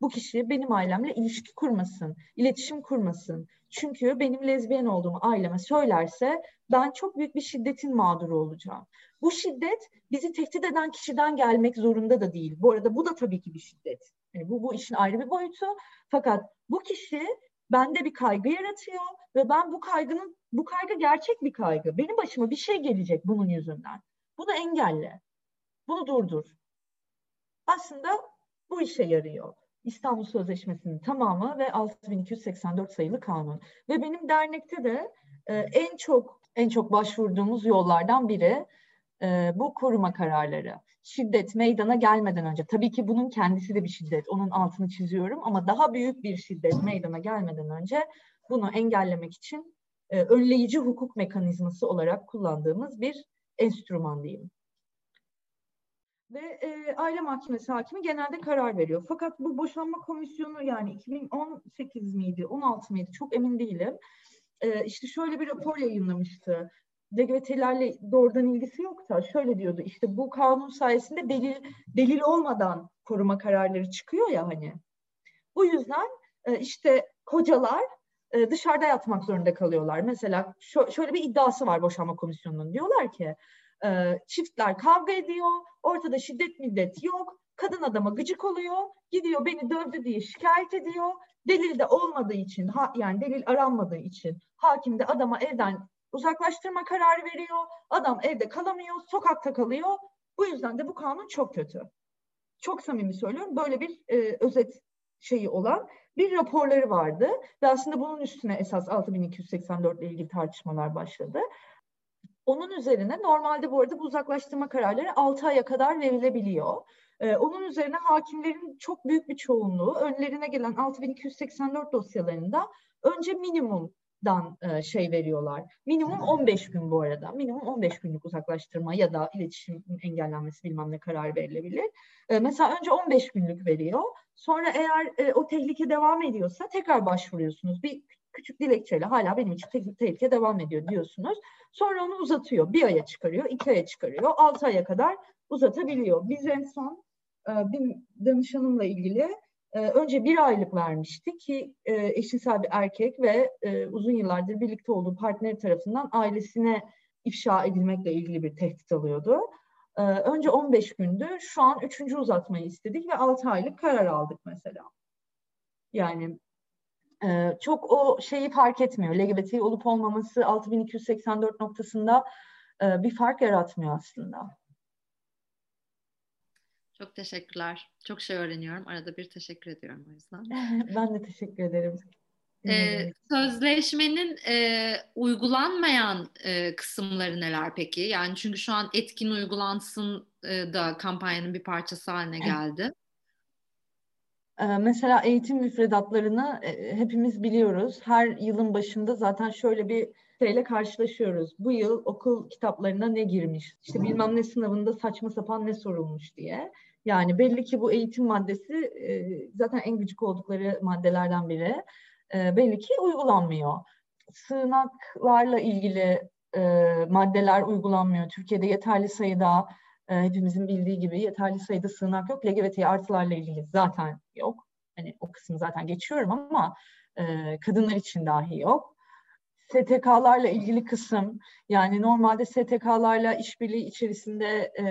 Bu kişi benim ailemle ilişki kurmasın, iletişim kurmasın. Çünkü benim lezbiyen olduğumu aileme söylerse ben çok büyük bir şiddetin mağduru olacağım. Bu şiddet bizi tehdit eden kişiden gelmek zorunda da değil. Bu arada bu da tabii ki bir şiddet. Yani bu, bu işin ayrı bir boyutu. Fakat bu kişi bende bir kaygı yaratıyor ve ben bu kaygının, bu kaygı gerçek bir kaygı. Benim başıma bir şey gelecek bunun yüzünden. Bunu engelle. Bunu durdur. Aslında bu işe yarıyor. İstanbul Sözleşmesi'nin tamamı ve 6284 sayılı kanun. Ve benim dernekte de e, en çok en çok başvurduğumuz yollardan biri e, bu koruma kararları. Şiddet meydana gelmeden önce, tabii ki bunun kendisi de bir şiddet, onun altını çiziyorum ama daha büyük bir şiddet meydana gelmeden önce bunu engellemek için e, önleyici hukuk mekanizması olarak kullandığımız bir enstrüman diyeyim. Ve e, aile mahkemesi hakimi genelde karar veriyor. Fakat bu boşanma komisyonu yani 2018 miydi, 16 mıydı çok emin değilim. E, işte şöyle bir rapor yayınlamıştı. LGBT'lerle doğrudan ilgisi yok da şöyle diyordu işte bu kanun sayesinde delil delil olmadan koruma kararları çıkıyor ya hani. Bu yüzden e, işte kocalar e, dışarıda yatmak zorunda kalıyorlar. Mesela şöyle bir iddiası var boşanma komisyonunun. Diyorlar ki e, çiftler kavga ediyor, ortada şiddet millet yok, kadın adama gıcık oluyor, gidiyor beni dövdü diye şikayet ediyor. Delil de olmadığı için, yani delil aranmadığı için hakim de adama evden uzaklaştırma kararı veriyor. Adam evde kalamıyor, sokakta kalıyor. Bu yüzden de bu kanun çok kötü. Çok samimi söylüyorum. Böyle bir e, özet şeyi olan bir raporları vardı ve aslında bunun üstüne esas 6284 ile ilgili tartışmalar başladı. Onun üzerine normalde bu arada bu uzaklaştırma kararları 6 aya kadar verilebiliyor. Ee, onun üzerine hakimlerin çok büyük bir çoğunluğu önlerine gelen 6284 dosyalarında önce minimum dan e, şey veriyorlar. Minimum 15 gün bu arada. Minimum 15 günlük uzaklaştırma ya da iletişim engellenmesi bilmem ne karar verilebilir. E, mesela önce 15 günlük veriyor. Sonra eğer e, o tehlike devam ediyorsa tekrar başvuruyorsunuz. Bir küçük dilekçeyle hala benim için tehlike, tehlike devam ediyor diyorsunuz. Sonra onu uzatıyor. Bir aya çıkarıyor, iki aya çıkarıyor, altı aya kadar uzatabiliyor. Biz en son e, bir danışanımla ilgili önce bir aylık vermişti ki e, eşcinsel bir erkek ve e, uzun yıllardır birlikte olduğu partner tarafından ailesine ifşa edilmekle ilgili bir tehdit alıyordu. E, önce 15 gündü, şu an üçüncü uzatmayı istedik ve 6 aylık karar aldık mesela. Yani e, çok o şeyi fark etmiyor. LGBT olup olmaması 6284 noktasında bir fark yaratmıyor aslında.
Çok teşekkürler. Çok şey öğreniyorum. Arada bir teşekkür ediyorum o yüzden.
ben de teşekkür ederim.
Ee, sözleşmenin e, uygulanmayan e, kısımları neler peki? Yani çünkü şu an etkin uygulansın e, da kampanyanın bir parçası haline geldi.
Ee, mesela eğitim müfredatlarını e, hepimiz biliyoruz. Her yılın başında zaten şöyle bir şeyle karşılaşıyoruz. Bu yıl okul kitaplarına ne girmiş? İşte bilmem ne sınavında saçma sapan ne sorulmuş diye. Yani belli ki bu eğitim maddesi e, zaten en gıcık oldukları maddelerden biri. E, belli ki uygulanmıyor. Sığınaklarla ilgili maddeler uygulanmıyor. Türkiye'de yeterli sayıda e, hepimizin bildiği gibi yeterli sayıda sığınak yok. LGBT artılarla ilgili zaten yok. Hani o kısmı zaten geçiyorum ama e, kadınlar için dahi yok. STK'larla ilgili kısım yani normalde STK'larla işbirliği içerisinde e,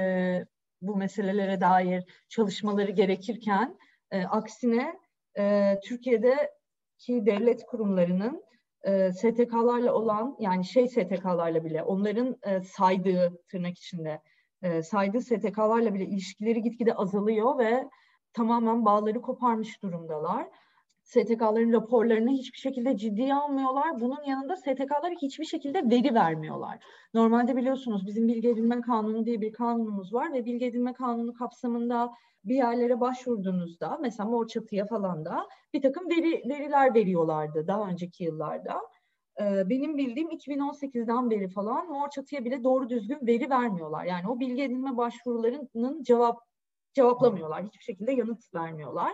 bu meselelere dair çalışmaları gerekirken e, aksine e, Türkiye'deki devlet kurumlarının e, STK'larla olan yani şey STK'larla bile onların e, saydığı tırnak içinde e, saydığı STK'larla bile ilişkileri gitgide azalıyor ve tamamen bağları koparmış durumdalar. STK'ların raporlarını hiçbir şekilde ciddiye almıyorlar. Bunun yanında STK'lara hiçbir şekilde veri vermiyorlar. Normalde biliyorsunuz bizim bilgi edinme kanunu diye bir kanunumuz var ve bilgi edinme kanunu kapsamında bir yerlere başvurduğunuzda mesela Mor Çatı'ya falan da bir takım veri, veriler veriyorlardı daha önceki yıllarda. Ee, benim bildiğim 2018'den beri falan Mor Çatı'ya bile doğru düzgün veri vermiyorlar. Yani o bilgi edinme başvurularının cevap cevaplamıyorlar. Hiçbir şekilde yanıt vermiyorlar.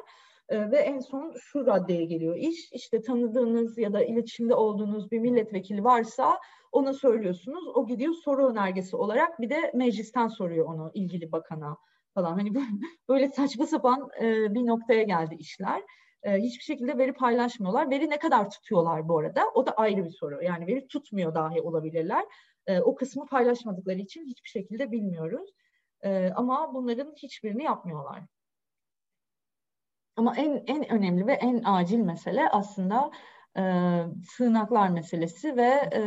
E, ve en son şu raddeye geliyor iş. İşte tanıdığınız ya da iletişimde olduğunuz bir milletvekili varsa ona söylüyorsunuz. O gidiyor soru önergesi olarak bir de meclisten soruyor onu ilgili bakana falan. Hani böyle saçma sapan e, bir noktaya geldi işler. E, hiçbir şekilde veri paylaşmıyorlar. Veri ne kadar tutuyorlar bu arada? O da ayrı bir soru. Yani veri tutmuyor dahi olabilirler. E, o kısmı paylaşmadıkları için hiçbir şekilde bilmiyoruz. Ama bunların hiçbirini yapmıyorlar. Ama en en önemli ve en acil mesele aslında e, sığınaklar meselesi ve e,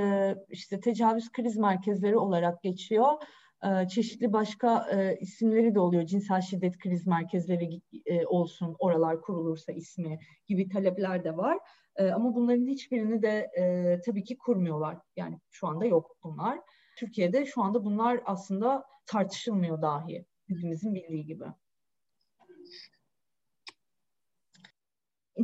işte tecavüz kriz merkezleri olarak geçiyor. E, çeşitli başka e, isimleri de oluyor. Cinsel şiddet kriz merkezleri e, olsun, oralar kurulursa ismi gibi talepler de var. E, ama bunların hiçbirini de e, tabii ki kurmuyorlar. Yani şu anda yok bunlar. Türkiye'de şu anda bunlar aslında tartışılmıyor dahi. Hepimizin bildiği gibi.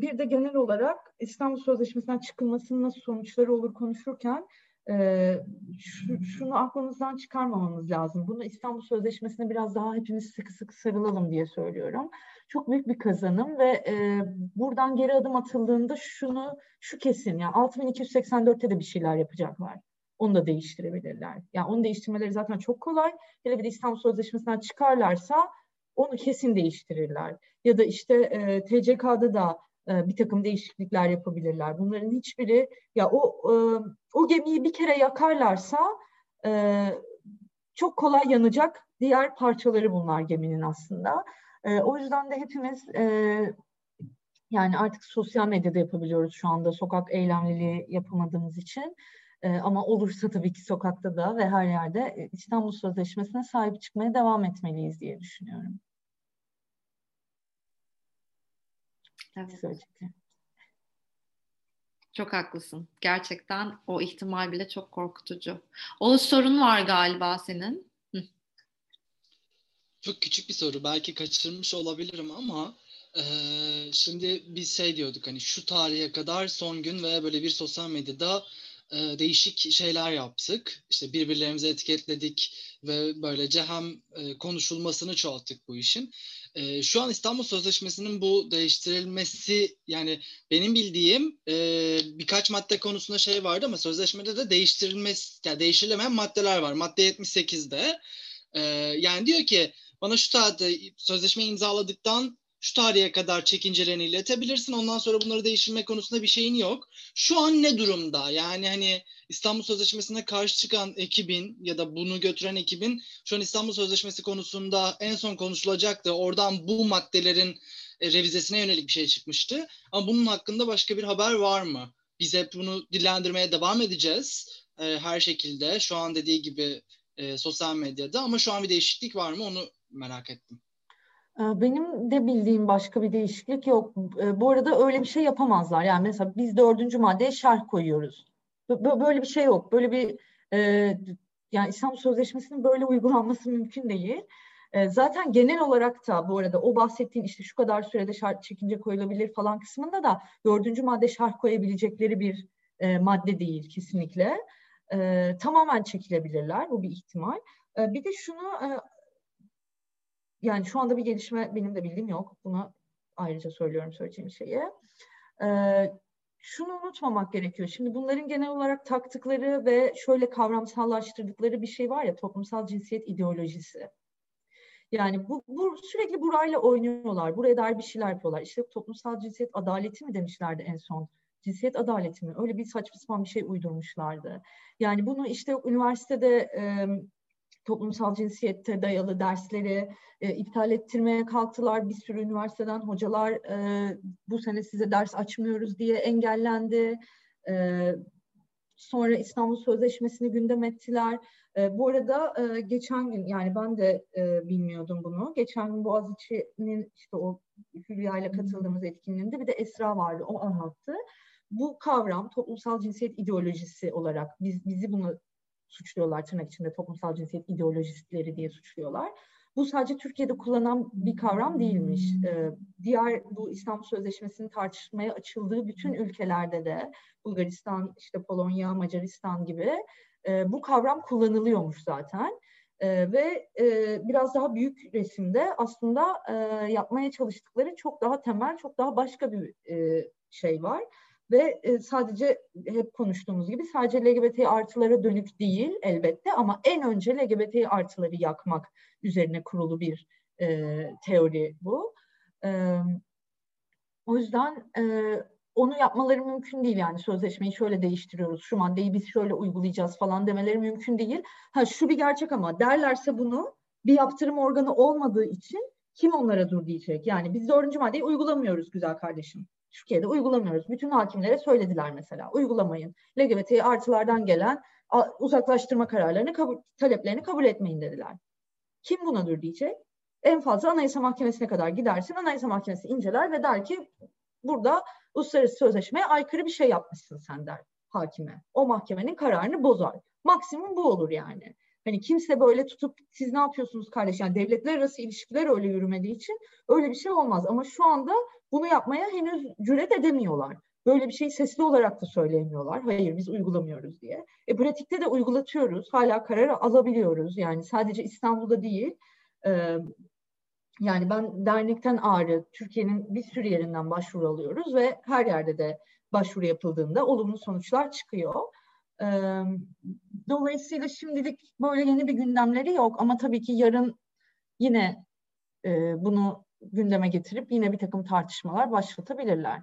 Bir de genel olarak İstanbul Sözleşmesi'nden çıkılmasının nasıl sonuçları olur konuşurken e, şu, şunu aklımızdan çıkarmamamız lazım. Bunu İstanbul Sözleşmesi'ne biraz daha hepimiz sıkı sıkı sarılalım diye söylüyorum. Çok büyük bir kazanım ve e, buradan geri adım atıldığında şunu şu kesin yani 6284'te de bir şeyler yapacaklar. Onu da değiştirebilirler. Yani onu değiştirmeleri zaten çok kolay. Hele bir de İstanbul Sözleşmesi'nden çıkarlarsa onu kesin değiştirirler. Ya da işte e, TCK'da da bir takım değişiklikler yapabilirler. Bunların hiçbiri ya o e, o gemiyi bir kere yakarlarsa e, çok kolay yanacak diğer parçaları bunlar geminin aslında. O yüzden de hepimiz yani artık sosyal medyada yapabiliyoruz şu anda sokak eylemliliği yapamadığımız için. ama olursa tabii ki sokakta da ve her yerde İstanbul Sözleşmesi'ne sahip çıkmaya devam etmeliyiz diye düşünüyorum.
Evet. Söyleyeceklerim. Çok haklısın. Gerçekten o ihtimal bile çok korkutucu. O sorun var galiba senin.
Çok küçük bir soru. Belki kaçırmış olabilirim ama e, şimdi biz şey diyorduk hani şu tarihe kadar son gün ve böyle bir sosyal medyada e, değişik şeyler yaptık. İşte birbirlerimizi etiketledik ve böylece hem e, konuşulmasını çoğalttık bu işin. E, şu an İstanbul Sözleşmesi'nin bu değiştirilmesi yani benim bildiğim e, birkaç madde konusunda şey vardı ama sözleşmede de değiştirilmesi yani değiştirilemeyen maddeler var. Madde 78'de e, yani diyor ki bana şu tarihte sözleşmeyi imzaladıktan şu tarihe kadar çekincelerini iletebilirsin. Ondan sonra bunları değiştirme konusunda bir şeyin yok. Şu an ne durumda? Yani hani İstanbul Sözleşmesi'ne karşı çıkan ekibin ya da bunu götüren ekibin şu an İstanbul Sözleşmesi konusunda en son konuşulacaktı. Oradan bu maddelerin e, revizesine yönelik bir şey çıkmıştı. Ama bunun hakkında başka bir haber var mı? Biz hep bunu dillendirmeye devam edeceğiz e, her şekilde. Şu an dediği gibi e, sosyal medyada ama şu an bir değişiklik var mı onu merak ettim.
Ee, benim de bildiğim başka bir değişiklik yok. Ee, bu arada öyle bir şey yapamazlar. Yani mesela biz dördüncü maddeye şerh koyuyoruz. Böyle bir şey yok. Böyle bir e, yani İstanbul Sözleşmesi'nin böyle uygulanması mümkün değil. E, zaten genel olarak da bu arada o bahsettiğin işte şu kadar sürede şart çekince koyulabilir falan kısmında da dördüncü madde şerh koyabilecekleri bir e, madde değil kesinlikle. tamamen çekilebilirler. Bu bir ihtimal. bir de şunu yani şu anda bir gelişme benim de bildiğim yok. Buna ayrıca söylüyorum söyleyeceğim şeyi. Ee, şunu unutmamak gerekiyor. Şimdi bunların genel olarak taktıkları ve şöyle kavramsallaştırdıkları bir şey var ya toplumsal cinsiyet ideolojisi. Yani bu, bu sürekli burayla oynuyorlar. Buraya dair bir şeyler yapıyorlar. İşte toplumsal cinsiyet adaleti mi demişlerdi en son? Cinsiyet adaleti mi? Öyle bir saçma sapan bir şey uydurmuşlardı. Yani bunu işte üniversitede e, toplumsal cinsiyette dayalı dersleri e, iptal ettirmeye kalktılar. Bir sürü üniversiteden hocalar e, bu sene size ders açmıyoruz diye engellendi. E, sonra İstanbul Sözleşmesi'ni gündem ettiler. E, bu arada e, geçen gün yani ben de e, bilmiyordum bunu. Geçen gün Boğaziçi'nin işte o Hülya ile katıldığımız etkinliğinde bir de Esra vardı. O anlattı. Bu kavram toplumsal cinsiyet ideolojisi olarak biz bizi bunu suçluyorlar tırnak içinde toplumsal cinsiyet ideolojistleri diye suçluyorlar. Bu sadece Türkiye'de kullanılan bir kavram değilmiş. Ee, diğer bu İstanbul Sözleşmesi'nin tartışmaya açıldığı bütün ülkelerde de Bulgaristan, işte Polonya, Macaristan gibi e, bu kavram kullanılıyormuş zaten. E, ve e, biraz daha büyük resimde aslında e, yapmaya çalıştıkları çok daha temel, çok daha başka bir e, şey var. Ve e, sadece hep konuştuğumuz gibi sadece LGBT artılara dönük değil elbette ama en önce LGBT artıları yakmak üzerine kurulu bir e, teori bu. E, o yüzden e, onu yapmaları mümkün değil yani sözleşmeyi şöyle değiştiriyoruz, şu maddeyi biz şöyle uygulayacağız falan demeleri mümkün değil. Ha şu bir gerçek ama derlerse bunu bir yaptırım organı olmadığı için kim onlara dur diyecek? Yani biz dördüncü maddeyi uygulamıyoruz güzel kardeşim. Türkiye'de uygulamıyoruz. Bütün hakimlere söylediler mesela uygulamayın. LGBT artılardan gelen uzaklaştırma kararlarını kabul, taleplerini kabul etmeyin dediler. Kim buna dur diyecek? En fazla Anayasa Mahkemesi'ne kadar gidersin. Anayasa Mahkemesi inceler ve der ki burada uluslararası sözleşmeye aykırı bir şey yapmışsın sen der hakime. O mahkemenin kararını bozar. Maksimum bu olur yani. Hani kimse böyle tutup siz ne yapıyorsunuz kardeş? Yani devletler arası ilişkiler öyle yürümediği için öyle bir şey olmaz. Ama şu anda bunu yapmaya henüz cüret edemiyorlar. Böyle bir şey sesli olarak da söyleyemiyorlar. Hayır biz uygulamıyoruz diye. E pratikte de uygulatıyoruz. Hala karar alabiliyoruz. Yani sadece İstanbul'da değil. E, yani ben dernekten Ağrı, Türkiye'nin bir sürü yerinden başvuru alıyoruz ve her yerde de başvuru yapıldığında olumlu sonuçlar çıkıyor. E, dolayısıyla şimdilik böyle yeni bir gündemleri yok ama tabii ki yarın yine e, bunu gündeme getirip yine bir takım tartışmalar başlatabilirler.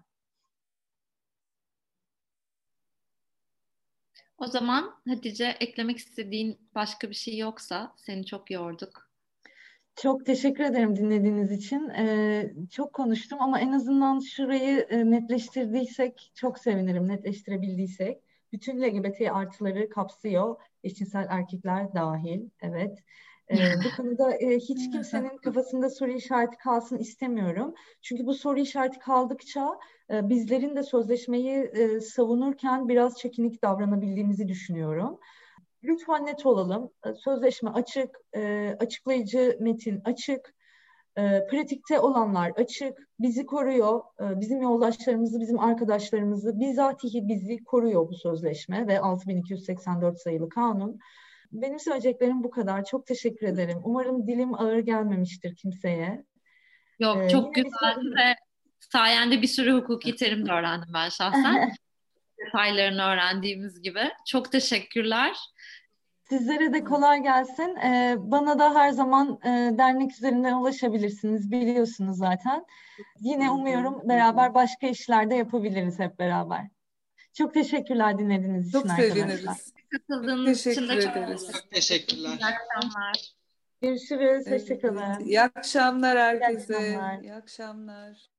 O zaman Hatice eklemek istediğin başka bir şey yoksa seni çok yorduk.
Çok teşekkür ederim dinlediğiniz için. Ee, çok konuştum ama en azından şurayı e, netleştirdiysek çok sevinirim, netleştirebildiysek. Bütün LGBT artıları kapsıyor, eşcinsel erkekler dahil, evet. Ee, bu konuda e, hiç kimsenin kafasında soru işareti kalsın istemiyorum. Çünkü bu soru işareti kaldıkça e, bizlerin de sözleşmeyi e, savunurken biraz çekinik davranabildiğimizi düşünüyorum. Lütfen net olalım. E, sözleşme açık, e, açıklayıcı metin açık, e, pratikte olanlar açık, bizi koruyor, e, bizim yoldaşlarımızı, bizim arkadaşlarımızı, bizatihi bizi koruyor bu sözleşme ve 6284 sayılı kanun. Benim söyleyeceklerim bu kadar. Çok teşekkür ederim. Umarım dilim ağır gelmemiştir kimseye.
Yok ee, çok güzeldi ve sayende bir sürü hukuki terim de öğrendim ben şahsen. Detaylarını öğrendiğimiz gibi. Çok teşekkürler.
Sizlere de kolay gelsin. Ee, bana da her zaman e, dernek üzerinden ulaşabilirsiniz. Biliyorsunuz zaten. Yine umuyorum beraber başka işlerde yapabiliriz hep beraber. Çok teşekkürler dinlediğiniz
çok
için arkadaşlar.
Çok seviniriz.
Katıldığınız
için
de
çok ederiz.
teşekkürler.
İyi akşamlar.
Görüşürüz. Hoşçakalın.
İyi akşamlar herkese.
İyi akşamlar.
İyi akşamlar.